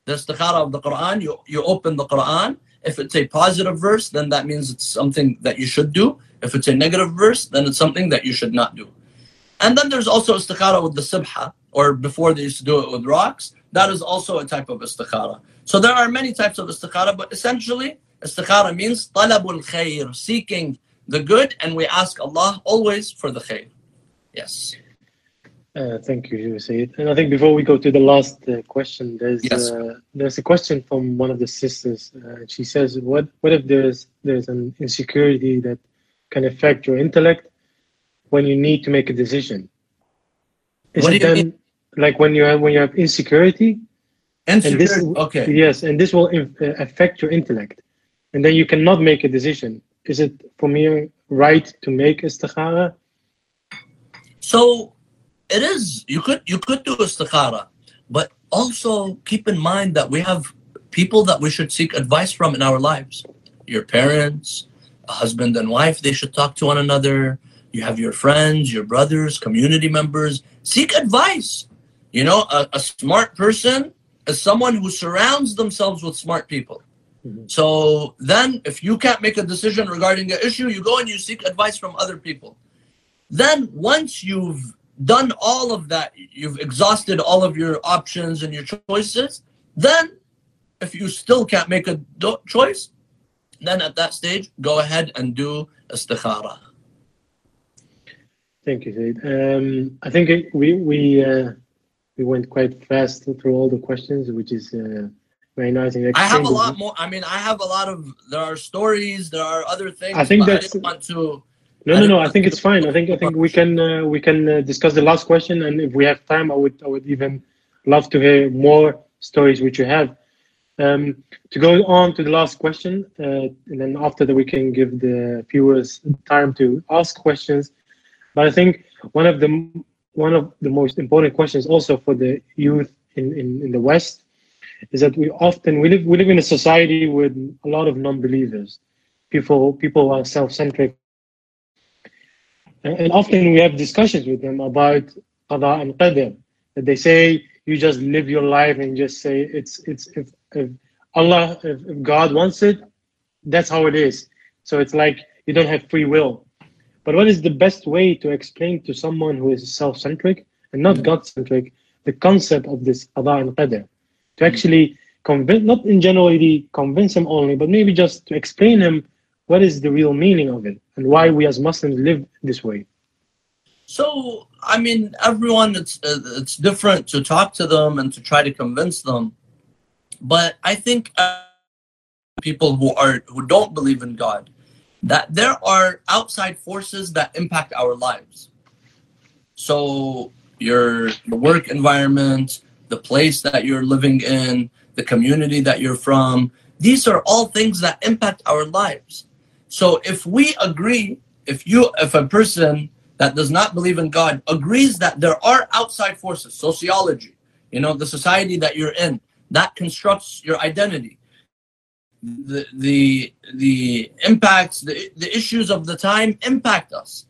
Speaker 2: The istikhara of the Quran, you, you open the Quran. If it's a positive verse, then that means it's something that you should do. If it's a negative verse, then it's something that you should not do. And then there's also istikhara with the subha, or before they used to do it with rocks. That is also a type of istikhara. So there are many types of istikhara, but essentially, istikhara means talabul khair, seeking the good, and we ask Allah always for the khair. Yes.
Speaker 1: Uh, thank you, Sayyid. And I think before we go to the last uh, question, there's yes. uh, there's a question from one of the sisters. Uh, she says, "What what if there's there's an insecurity that can affect your intellect when you need to make a decision? Is what it then mean? like when you have when you have insecurity?
Speaker 2: Insecurity. This, okay.
Speaker 1: Yes, and this will uh, affect your intellect, and then you cannot make a decision. Is it for me right to make istikhara?
Speaker 2: So it is. You could you could do istikhara, but also keep in mind that we have people that we should seek advice from in our lives. Your parents, a husband and wife, they should talk to one another you have your friends, your brothers, community members. Seek advice. You know, a, a smart person is someone who surrounds themselves with smart people. Mm-hmm. So then, if you can't make a decision regarding an issue, you go and you seek advice from other people. Then, once you've done all of that, you've exhausted all of your options and your choices, then if you still can't make a do- choice, then at that stage, go ahead and do istikhara.
Speaker 1: Thank you, Sayyid. Um, I think we we uh, we went quite fast through all the questions, which is uh, very nice.
Speaker 2: And I have a lot more. I mean, I have a lot of. There are stories. There are other things.
Speaker 1: I think that's.
Speaker 2: I want to.
Speaker 1: No, no, no. I think it's fine. I think I think we can uh, we can uh, discuss the last question, and if we have time, I would I would even love to hear more stories which you have. Um, to go on to the last question, uh, and then after that we can give the viewers time to ask questions. But I think one of the one of the most important questions also for the youth in, in, in the West is that we often we live we live in a society with a lot of non-believers. People people are self-centric. And, often we have discussions with them about qada and qadr. That they say you just live your life and just say it's it's if, if Allah if, if God wants it, that's how it is. So it's like you don't have free will. But what is the best way to explain to someone who is self-centric and not mm-hmm. God-centric the concept of this qada and qadr? To actually convince, not in generally convince him only, but maybe just to explain him what is the real meaning of it and why we as Muslims live this way.
Speaker 2: So, I mean, everyone, it's uh, it's different to talk to them and to try to convince them. But I think uh, people who are who don't believe in God, that there are outside forces that impact our lives. So your, your work environment, the place that you're living in, the community that you're from, these are all things that impact our lives. So if we agree, if you if a person that does not believe in God agrees that there are outside forces, sociology, you know, the society that you're in, that constructs your identity the the the impacts the, the issues of the time impact us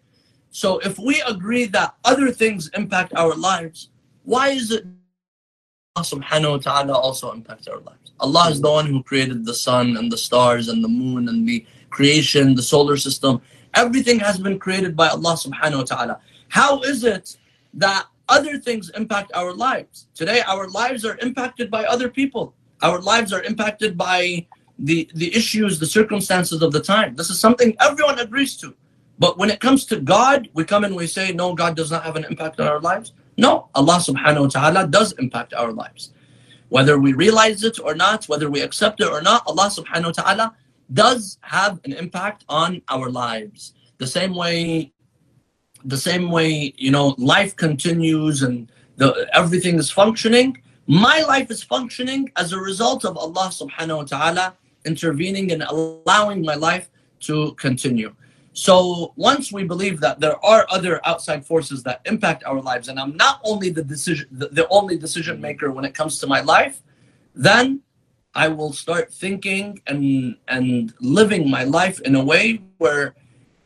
Speaker 2: so if we agree that other things impact our lives why is it subhanahu wa ta'ala also impacts our lives. Allah is the one who created the sun and the stars and the moon and the creation, the solar system. Everything has been created by Allah subhanahu wa ta'ala. How is it that other things impact our lives? Today, our lives are impacted by other people. Our lives are impacted by the, the issues, the circumstances of the time. This is something everyone agrees to. But when it comes to God, we come and we say, no, God does not have an impact on our lives. No, Allah subhanahu wa ta'ala does impact our lives. Whether we realize it or not, whether we accept it or not, Allah subhanahu wa ta'ala does have an impact on our lives. The same way, the same way, you know, life continues and the, everything is functioning. My life is functioning as a result of Allah subhanahu wa ta'ala intervening and allowing my life to continue. So once we believe that there are other outside forces that impact our lives, and I'm not only the decision, the, the only decision maker when it comes to my life, then I will start thinking and and living my life in a way where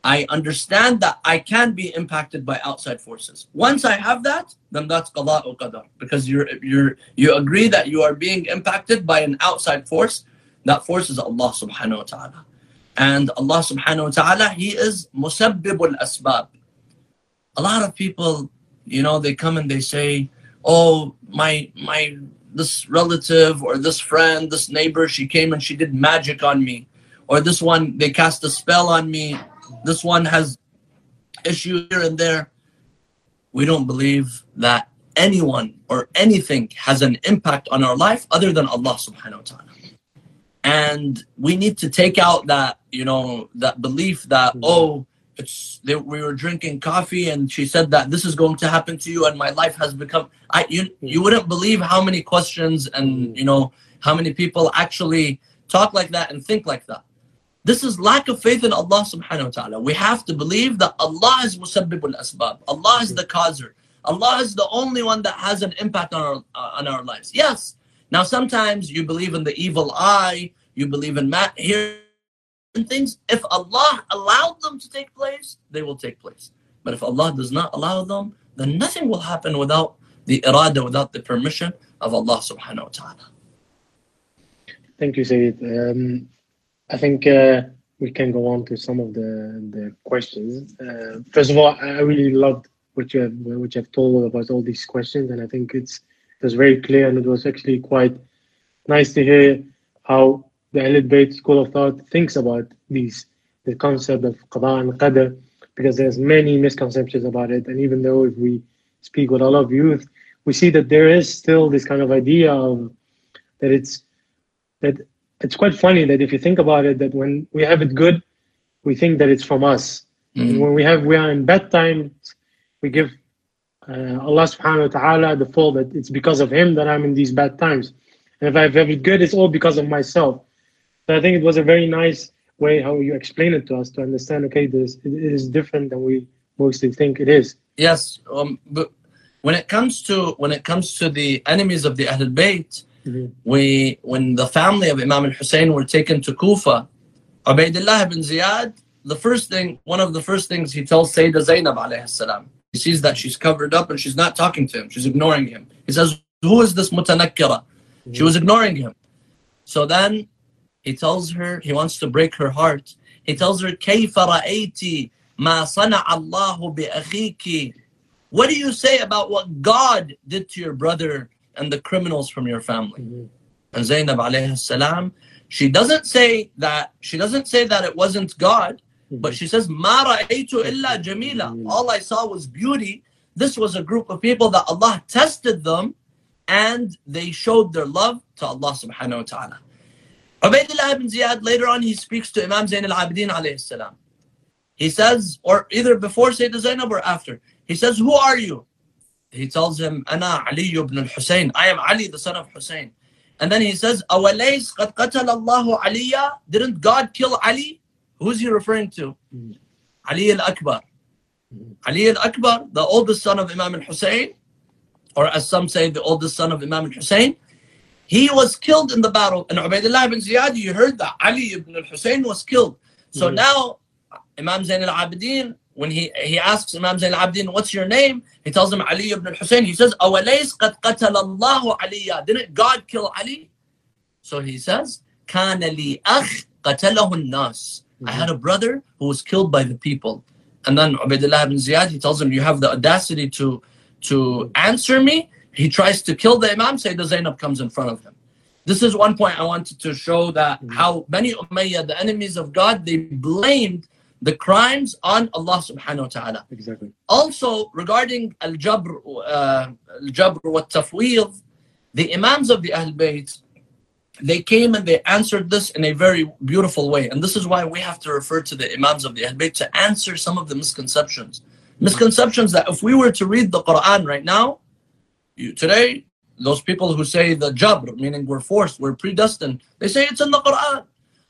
Speaker 2: I understand that I can be impacted by outside forces. Once I have that, then that's qada or qadar because you're you're you agree that you are being impacted by an outside force. That force is Allah subhanahu wa ta'ala. And Allah subhanahu wa ta'ala, He is musabbibul asbab. A lot of people, you know, they come and they say, Oh, my my this relative or this friend, this neighbor, she came and she did magic on me. Or this one, they cast a spell on me. This one has issue here and there. We don't believe that anyone or anything has an impact on our life other than Allah subhanahu wa ta'ala and we need to take out that you know that belief that oh it's they, we were drinking coffee and she said that this is going to happen to you and my life has become i you, you wouldn't believe how many questions and you know how many people actually talk like that and think like that. This is lack of faith in allah subhanahu wa ta'ala. We have to believe that allah is musabbibul asbab. Allah is the causer. Allah is the only one that has an impact on our uh, on our lives. Yes. Now, sometimes you believe in the evil eye, you believe in mat here and things. If Allah allowed them to take place, they will take place. But if Allah does not allow them, then nothing will happen without the irada, without the permission of Allah subhanahu wa ta'ala.
Speaker 1: Thank you, Sayyid. Um, I think uh, we can go on to some of the, the questions. Uh, first of all, I really loved what you have what you have told about all these questions, and I think it's it was very clear, and it was actually quite nice to hear how the Ahlul Bayt school of thought thinks about these the concept of qada and qadr because there's many misconceptions about it and even though if we speak with a lot of youth we see that there is still this kind of idea of that it's that it's quite funny that if you think about it that when we have it good we think that it's from us mm-hmm. and when we have we are in bad times we give uh, Allah subhanahu wa ta'ala the fault that it's because of him that I'm in these bad times. And if I have it good, it's all because of myself. So I think it was a very nice way how you explain it to us to understand, okay, this it is different than we mostly think it is.
Speaker 2: Yes. Um, but when it comes to when it comes to the enemies of the Ahlul Bayt, mm-hmm. we when the family of Imam al-Hussein were taken to Kufa, Ubaidullah ibn Ziyad, the first thing, one of the first things he tells Sayyidah Zainab alayhi salam, he sees that she's covered up and she's not talking to him. She's ignoring him. He says, Who is this mutanakkira? She was ignoring him. So then he tells her, he wants to break her heart. He tells her, كيف رأيت ما صنع الله بأخيك What do you say about what God did to your brother and the criminals from your family? Mm-hmm. And Zainab alayhi salam, she doesn't say that she doesn't say that it wasn't God. But she says, Ma ra'aytu illa jamila. All I saw was beauty. This was a group of people that Allah tested them and they showed their love to Allah subhanahu wa ta'ala. Ubaidullah ibn Ziyad, later on, he speaks to Imam Zain al-Abidin alayhi salam. He says, or either before Sayyidina Zainab or after, he says, who are you? He tells him, Ana Ali ibn al-Hussein. I am Ali, the son of Hussein. And then he says, Awalays qad qatala Allahu Aliya. Didn't God kill Ali? Who's he referring to? Mm. Ali al-Akbar. Mm. Ali al-Akbar, the oldest son of Imam al-Hussein, or as some say, the oldest son of Imam al-Hussein, he was killed in the battle. And Ubaidullah ibn Ziyad, you heard that Ali ibn al-Hussein was killed. So mm. now Imam Zain al-Abidin when he, he asks Imam Zain al-Abidin, what's your name? He tells him Ali ibn al-Hussein. He says, أَوَلَيْسْ قَدْ قَتَلَ اللَّهُ عَلِيًّا Didn't God kill Ali? So he says, كَانَ لِي أَخْ قَتَلَهُ النَّاسِ I had a brother who was killed by the people. And then Ubaidullah ibn Ziyad, he tells him, you have the audacity to, to answer me. He tries to kill the Imam, Sayyidina Zainab comes in front of him. This is one point I wanted to show that
Speaker 1: Mhm.
Speaker 2: how many Umayyah, the enemies of God, they blamed the crimes on Allah subhanahu wa ta'ala.
Speaker 1: Exactly.
Speaker 2: Also, regarding al-jabr, uh, al-jabr wa tafweed, the imams of the Ahl Bayt, they came and they answered this in a very beautiful way. And this is why we have to refer to the imams of the Ahl Bayt to answer some of the misconceptions. Misconceptions that if we were to read the Quran right now, you, today, those people who say the jabr, meaning we're forced, we're predestined, they say it's in the Quran.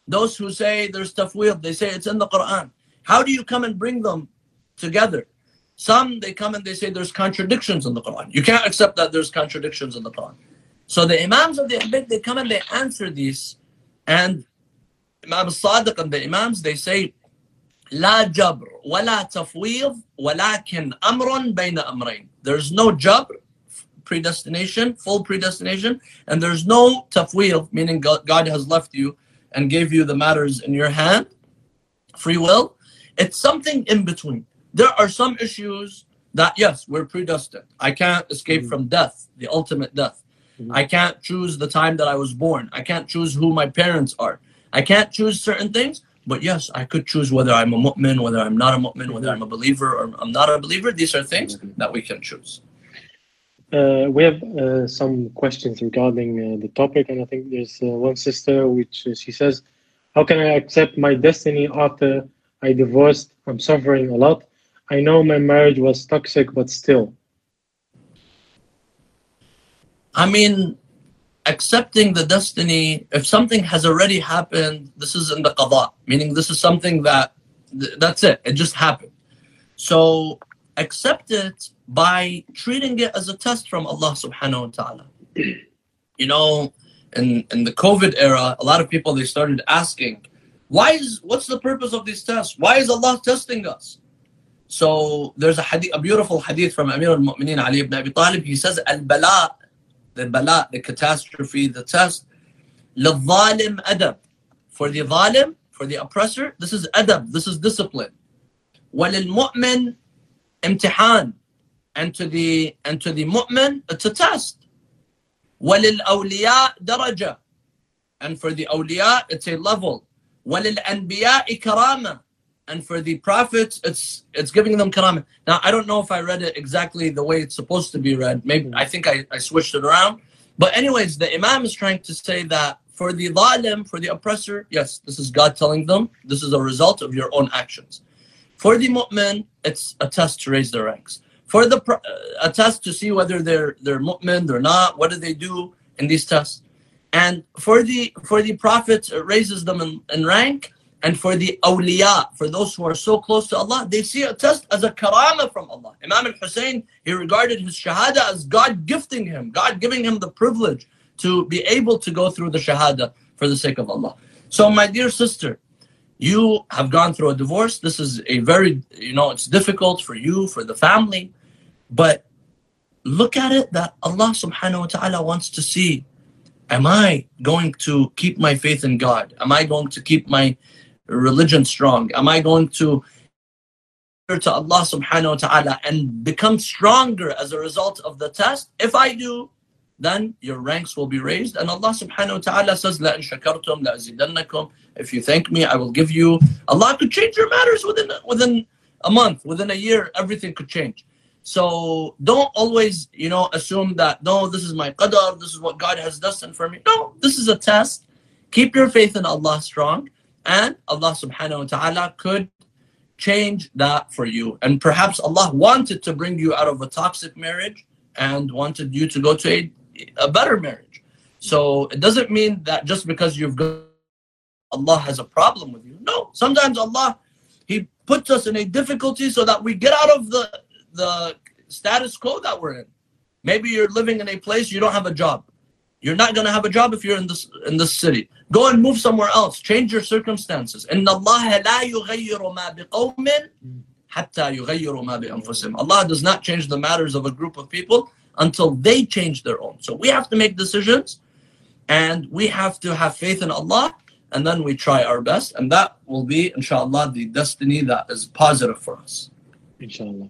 Speaker 2: Those who say there's tafweed, they say it's in the Quran. How do you come and bring them together? Some they come and they say there's contradictions in the Quran. You can't accept that there's contradictions in the Quran. So the Imams of the Ahlbayt, they come and they answer these. And Imam al-Sadiq and the Imams, they say, لا جبر ولا تفويض ولكن أمر بين أمرين. There's no jabr, predestination, full predestination, and there's no tafwid, meaning God, has left you and gave you the matters in your hand, free will. It's something in between. There are some issues that, yes, we're predestined. I can't escape
Speaker 1: Mhm.
Speaker 2: from death, the ultimate death.
Speaker 1: Mhm.
Speaker 2: I can't choose the time that I was born. I can't choose who my parents are. I can't choose certain things. But yes, I could choose whether I'm a mu'min, whether I'm not a mu'min, whether I'm a believer or I'm not a believer. These are things
Speaker 1: Mhm.
Speaker 2: that we can choose.
Speaker 1: Uh, we have uh, some questions regarding uh, the topic, and I think there's uh, one sister which uh, she says, "How can I accept my destiny after I divorced? I'm suffering a lot. I know my marriage was toxic, but still."
Speaker 2: I mean, accepting the destiny, if something has already happened, this is in the qada, meaning this is something that, th- that's it, it just happened. So accept it by treating it as a test from Allah subhanahu wa ta'ala. You know, in, in the COVID era, a lot of people, they started asking, why is, what's the purpose of these tests? Why is Allah testing us? So there's a hadith, a beautiful hadith from Amir al-Mu'mineen Ali ibn Abi Talib. He says, al-bala, the bala, the catastrophe, the test, للظالم adab. For the zalim, for the oppressor, this is adab, this is discipline. وللمؤمن امتحان. and to the and to the mu'min it's a test. walil awliya daraja and for the awliya it's a level. walil anbiya karama and for the prophets it's it's giving them karama now i don't know if i read it exactly the way it's supposed to be read. Maybe i think i, I switched it around. But anyways the imam is trying to say that for the zalim for the oppressor yes this is god telling them. This is a result of your own actions. For the mu'min it's a test to raise their ranks. For the uh, a test to see whether they're they're mu'min, they're not, what do they do in these tests? And for the for the prophets, it raises them in, in rank. And for the awliya, for those who are so close to Allah, they see a test as a karama from Allah. Imam al-Hussein, he regarded his shahada as God gifting him, God giving him the privilege to be able to go through the shahada for the sake of Allah. So my dear sister, you have gone through a divorce. This is a very, you know, it's difficult for you, for the family. But look at it that Allah subhanahu wa ta'ala wants to see am I going to keep my faith in God? Am I going to keep my religion strong? Am I going to to Allah subhanahu wa ta'ala and become stronger as a result of the test? If I do, then your ranks will be raised. And Allah subhanahu wa ta'ala says, La in shakartum, la azidannakum. If you thank me, I will give you. Allah could change your matters within within a month, within a year, everything could change. So don't always, you know, assume that no, this is my qadar, this is what God has destined for me. No, this is a test. Keep your faith in Allah strong, and Allah subhanahu wa ta'ala could change that for you. And perhaps Allah wanted to bring you out of a toxic marriage and wanted you to go to a, a better marriage. So it doesn't mean that just because you've got Allah has a problem with you. No, sometimes Allah He puts us in a difficulty so that we get out of the the status quo that we're in. Maybe you're living in a place you don't have a job. You're not gonna have a job if you're in this in this city. Go and move somewhere else. Change your circumstances. إن الله لا يغير ما بقوم حتى يغيروا ما بأنفسهم. Allah does not change the matters of a group of people until they change their own. So we have to make decisions and we have to have faith in Allah and then we try our best and that will be inshallah the destiny that is positive for us.
Speaker 1: Inshallah.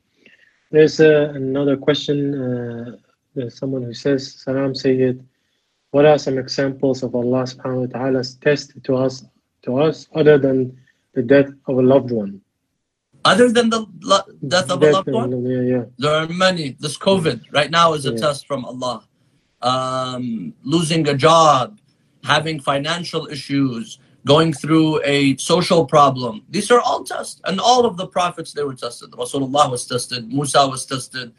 Speaker 1: There's uh, another question. Uh, someone who says, Salam Sayyid, what are some examples of Allah subhanahu wa ta'ala's test to us to us other than the death of a loved one?
Speaker 2: Other than the lo- death of a loved one?
Speaker 1: Yeah, yeah.
Speaker 2: There are many. This COVID right now is a
Speaker 1: Yeah.
Speaker 2: test from Allah. Um, losing a job, having financial issues, going through a social problem. These are all tests. And all of the prophets, they were tested. Rasulullah was tested. Musa was tested.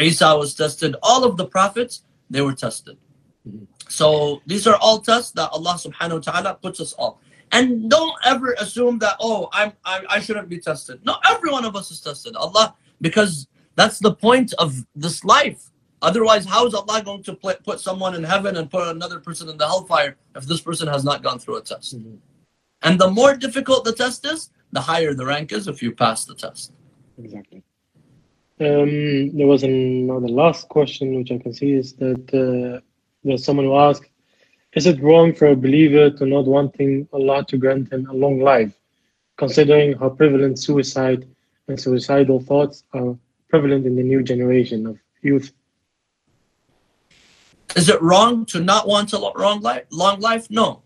Speaker 2: Isa was tested. All of the prophets, they were tested.
Speaker 1: Mhm.
Speaker 2: So these are all tests that Allah subhanahu wa ta'ala puts us all. And don't ever assume that, oh, I'm, I, I shouldn't be tested. No, every one of us is tested. Allah, because that's the point of this life. Otherwise, how is Allah going to put put someone in heaven and put another person in the hellfire if this person has not gone through a test?
Speaker 1: Mhm.
Speaker 2: And the more difficult the test is, the higher the rank is if you pass the test.
Speaker 1: Exactly. Um, there was another last question which I can see is that uh, there's someone who asked, is it wrong for a believer to not wanting Allah to grant him a long life, considering how prevalent suicide and suicidal thoughts are prevalent in the new generation of youth?
Speaker 2: Is it wrong to not want a long life? Long life? No,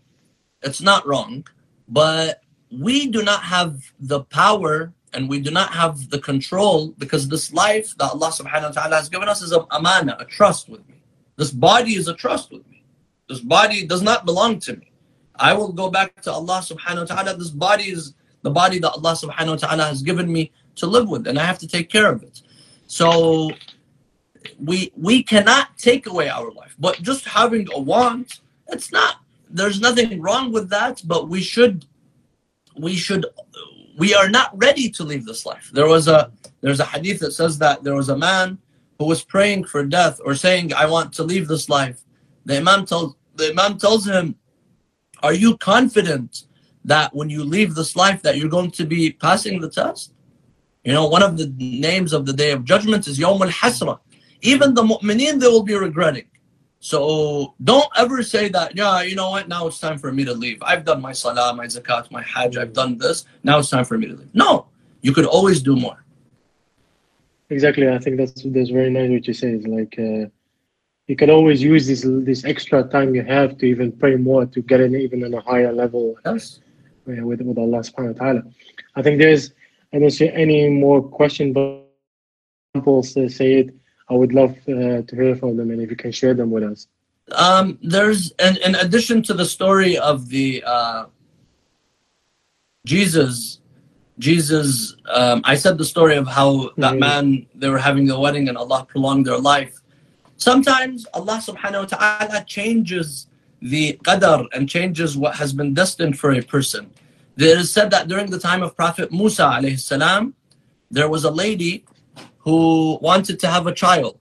Speaker 2: it's not wrong. But we do not have the power and we do not have the control because this life that Allah subhanahu wa ta'ala has given us is a amana, a trust with me. This body is a trust with me. This body does not belong to me. I will go back to Allah subhanahu wa ta'ala. This body is the body that Allah subhanahu wa ta'ala has given me to live with, and I have to take care of it. So we we cannot take away our life. But just having a want it's not there's nothing wrong with that but we should we should we are not ready to leave this life. There was a there's a hadith that says that there was a man who was praying for death or saying i want to leave this life. The imam tells the imam tells him are you confident that when you leave this life that you're going to be passing the test? You know one of the names of the day of judgment is yawm al-hasra even the mu'mineen they will be regretting. So don't ever say that yeah you know what? Now it's time for me to leave. I've done my salah my zakat my hajj. I've done this. Now it's time for me to leave. No. You could always do more.
Speaker 1: Exactly, I think that's that's very nice what you say. It's like uh, you can always use this this extra time you have to even pray more to get in even on a higher level
Speaker 2: yes.
Speaker 1: uh, with with Allah subhanahu wa ta'ala. I think there's I don't see any more question but examples uh, Sayyid. I would love uh, to hear from them and if you can share them with us.
Speaker 2: um, there's in, in addition to the story of the uh, jesus jesus um, i said the story of how that
Speaker 1: Mhm.
Speaker 2: man they were having the wedding and allah prolonged their life sometimes allah subhanahu wa ta'ala changes the qadar and changes what has been destined for a person there is said that during the time of prophet musa alayhi salam there was a lady who wanted to have a child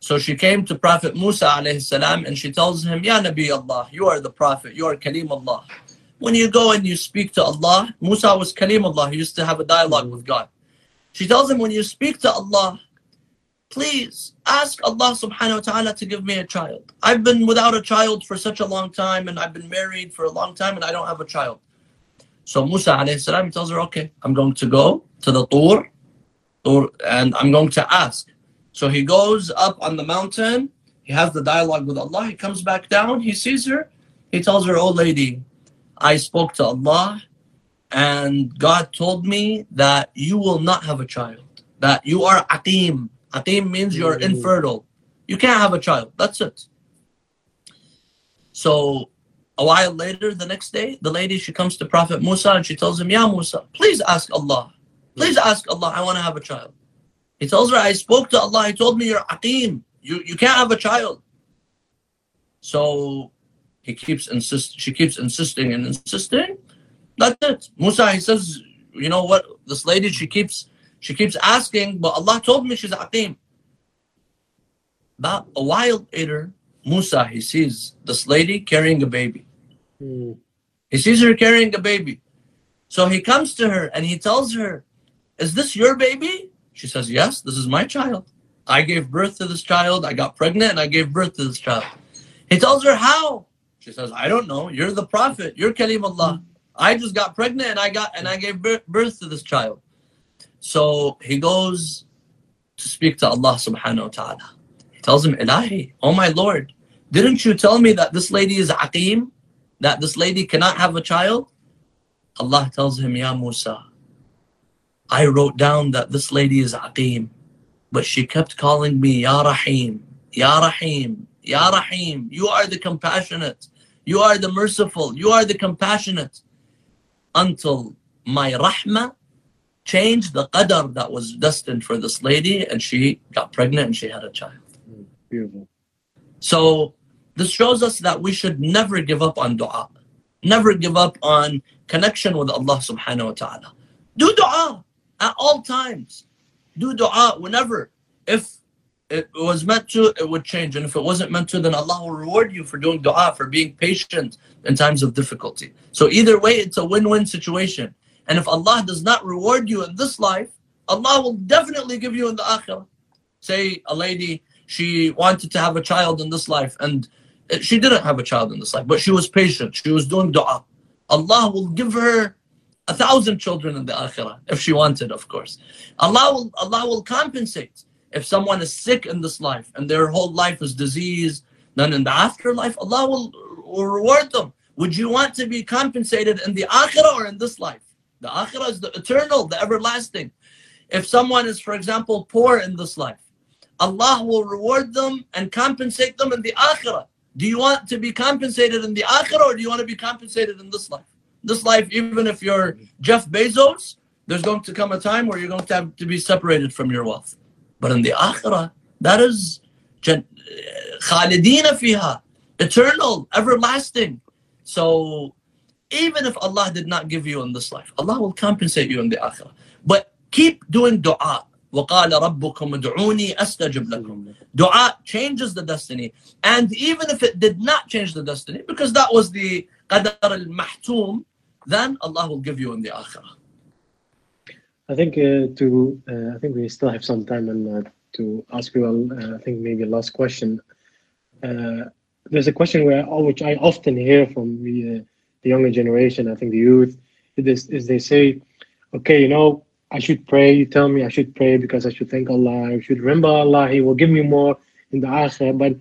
Speaker 2: so she came to Prophet Musa salam and she tells him, Ya Nabi Allah, you are the Prophet, you are Kalim Allah. When you go and you speak to Allah, Musa was Kalim Allah, he used to have a dialogue with God. She tells him, when you speak to Allah, please ask Allah subhanahu wa ta'ala to give me a child. I've been without a child for such a long time and I've been married for a long time and I don't have a child. So Musa salam tells her, okay, I'm going to go to the Tur and I'm going to ask. So he goes up on the mountain. He has the dialogue with Allah. He comes back down. He sees her. He tells her, Oh, lady, I spoke to Allah, and God told me that you will not have a child, that you are aqim. Aqim means you're
Speaker 1: Mm.
Speaker 2: infertile. You can't have a child. That's it. So a while later, the next day, the lady she comes to Prophet Musa and she tells him, Ya Musa, please ask Allah. Please ask Allah, I want to have a child. He tells her, I spoke to Allah. He told me you're aqim. You, you can't have a child. So he keeps insist. She keeps insisting and insisting. That's it. Musa, he says, you know what? This lady, she keeps she keeps asking, but Allah told me she's aqim. About a while later, Musa, he sees this lady carrying a baby.
Speaker 1: Hmm.
Speaker 2: He sees her carrying a baby. So he comes to her and he tells her, Is this your baby? She says, Yes, this is my child. I gave birth to this child. I got pregnant and I gave birth to this child. He tells her, How? She says, I don't know. You're the prophet. You're Kalim Allah. I just got pregnant and I got and I gave birth to this child. So he goes to speak to Allah subhanahu wa ta'ala. He tells him, Ilahi, oh my Lord, didn't you tell me that this lady is aqim? That this lady cannot have a child? Allah tells him, Ya Musa, I wrote down that this lady is aqim, but she kept calling me Ya Rahim, Ya Rahim, Ya Rahim. You are the compassionate. You are the merciful. You are the compassionate. Until my rahmah changed the qadar that was destined for this lady and she got pregnant and she had a child.
Speaker 1: Beautiful.
Speaker 2: So this shows us that we should never give up on dua. Never give up on connection with Allah subhanahu wa ta'ala. Do dua at all times. Do dua whenever. If it was meant to, it would change. And if it wasn't meant to, then Allah will reward you for doing dua, for being patient in times of difficulty. So either way, it's a win-win situation. And if Allah does not reward you in this life, Allah will definitely give you in the akhirah. Say a lady, she wanted to have a child in this life and she didn't have a child in this life, but she was patient. She was doing dua. Allah will give her a thousand children in the akhirah if she wanted, of course. Allah will, Allah will compensate. If someone is sick in this life and their whole life is disease, then in the afterlife, Allah will, will reward them. Would you want to be compensated in the akhirah or in this life? The akhirah is the eternal, the everlasting. If someone is, for example, poor in this life, Allah will reward them and compensate them in the akhirah. Do you want to be compensated in the akhirah or do you want to be compensated in this life? This life, even if you're Jeff Bezos, there's going to come a time where you're going to have to be separated from your wealth. But in the akhirah, that is khalidina fiha, eternal, everlasting. So even if Allah did not give you in this life, Allah will compensate you in the akhirah. But keep doing dua. وَقَالَ رَبُّكُمْ ادْعُونِي أَسْتَجِبْ لَكُمْ Dua changes the destiny. And even if it did not change the destiny, because that was the qadar al-mahtum, then Allah will give you in the akhirah.
Speaker 1: I think uh, to uh, I think we still have some time and uh, to ask you. Uh, I think maybe a last question. Uh, there's a question where which I often hear from the, uh, the younger generation. I think the youth is, is they say, okay, you know, I should pray. You tell me I should pray because I should thank Allah. I should remember Allah. He will give me more in the akhirah. But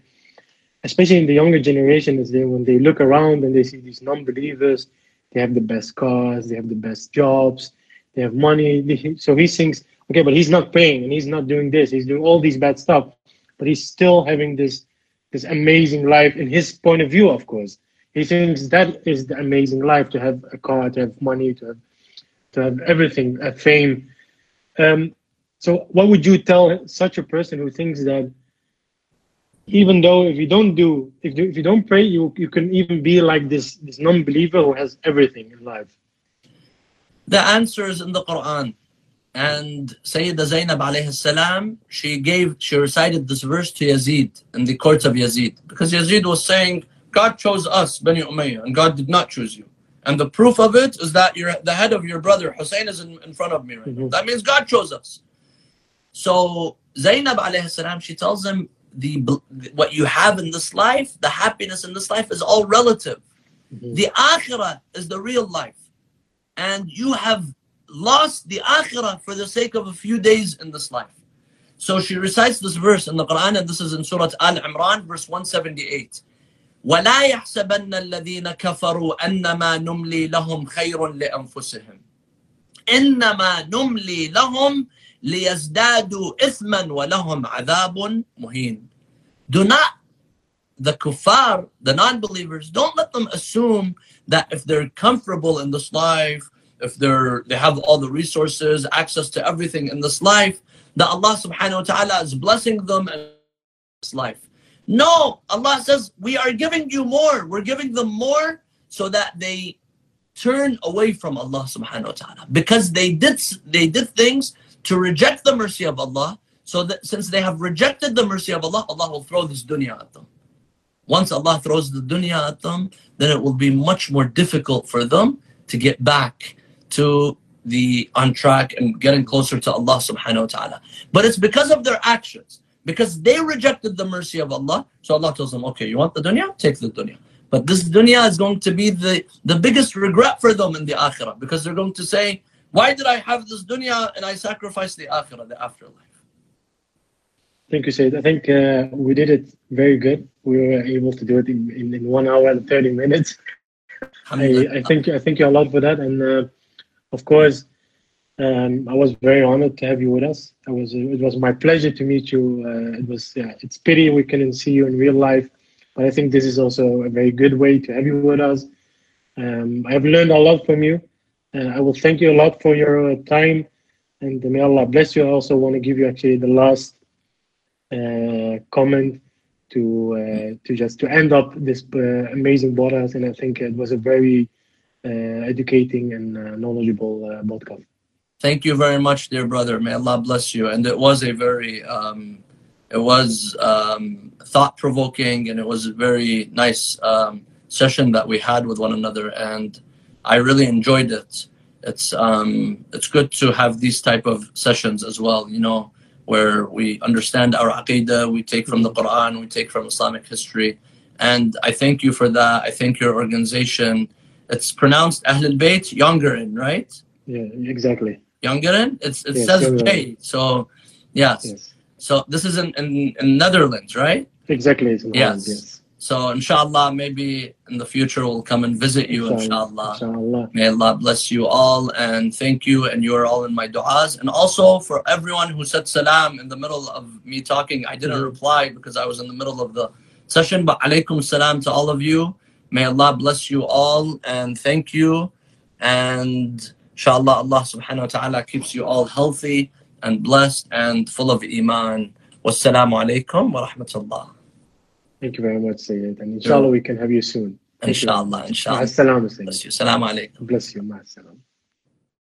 Speaker 1: especially in the younger generation, is they when they look around and they see these non-believers, they have the best cars, they have the best jobs they have money. So he thinks, okay, but he's not praying and he's not doing this. He's doing all these bad stuff, but he's still having this this amazing life in his point of view. Of course, he thinks that is the amazing life to have a car, to have money, to have to have everything, a fame. Um, so, what would you tell such a person who thinks that even though if you don't do if you, if you don't pray, you you can even be like this this non-believer who has everything in life?
Speaker 2: The answer is in the Quran. And Sayyida Zainab alayhi salam, she gave, she recited this verse to Yazid in the courts of Yazid. Because Yazid was saying, God chose us, Bani Umayyah, and God did not choose you. And the proof of it is that you're, the head of your brother, Hussein, is in, in front of me right mm-hmm. That means God chose us. So Zainab alayhi salam, she tells him, the what you have in this life, the happiness in this life is all relative. Mm-hmm. The akhirah is the real life and you have lost the akhirah for the sake of a few days in this life. So she recites this verse in the Quran, and this is in Surah Al Imran, verse 178. ولا يحسبن الذين كفروا أنما نملي لهم خير لأنفسهم إنما نملي لهم ليزدادوا إثما ولهم عذاب مهين Do not the kuffar, the non-believers, don't let them assume that if they're comfortable in this life, if they're they have all the resources, access to everything in this life, that Allah subhanahu wa ta'ala is blessing them in this life. No, Allah says, we are giving you more. We're giving them more so that they turn away from Allah subhanahu wa ta'ala. Because they did they did things to reject the mercy of Allah. So that since they have rejected the mercy of Allah, Allah will throw this dunya at them. Once Allah throws the dunya at them, then it will be much more difficult for them to get back to the on track and getting closer to Allah subhanahu wa ta'ala. But it's because of their actions. Because they rejected the mercy of Allah. So Allah tells them, okay, you want the dunya? Take the dunya. But this dunya is going to be the, the biggest regret for them in the akhirah. Because they're going to say, why did I have this dunya and I sacrificed the akhirah, the afterlife?
Speaker 1: Thank you, Sayyid. I think uh, we did it very good. We were able to do it in, in, in one hour and 30 minutes. I, I thank you. I thank you a lot for that. And uh, of course, um, I was very honored to have you with us. I was. It was my pleasure to meet you. Uh, it was. Yeah, it's pity we couldn't see you in real life, but I think this is also a very good way to have you with us. Um, I have learned a lot from you. Uh, I will thank you a lot for your time, and may Allah bless you. I also want to give you actually the last uh, comment to uh, to just to end up this uh, amazing podcast, and I think it was a very educating and knowledgeable podcast.
Speaker 2: Thank you very much, dear brother. May Allah bless you. And it was a very um, it was um, thought provoking, and it was a very nice um, session that we had with one another, and I really enjoyed it. It's um, it's good to have these type of sessions as well. You know, where we understand our aqidah, we take from the Quran, we take from Islamic history. And I thank you for that. I thank your organization. It's pronounced Ahlul Bayt Jongeren, right?
Speaker 1: Yeah, exactly.
Speaker 2: Jongeren? It's, it yes, says Bay. So, yes. yes. So this is in, in, in Netherlands, right?
Speaker 1: Exactly.
Speaker 2: Yes. yes. So inshallah, maybe in the future we'll come and visit you, inshallah. inshallah. May Allah bless you all and thank you and you are all in my du'as. And also for everyone who said salam in the middle of me talking, I didn't mm-hmm. reply because I was in the middle of the session, but alaykum salam to all of you. May Allah bless you all and thank you. And inshallah, Allah subhanahu wa ta'ala keeps you all healthy and blessed and full of iman. Wassalamu alaikum wa rahmatullah.
Speaker 1: Thank you very much, Sayyid. And inshallah, we can have you soon.
Speaker 2: Inshallah, inshallah.
Speaker 1: Assalamu
Speaker 2: alaikum. Bless you. Assalamu alaikum.
Speaker 1: Bless you. Ma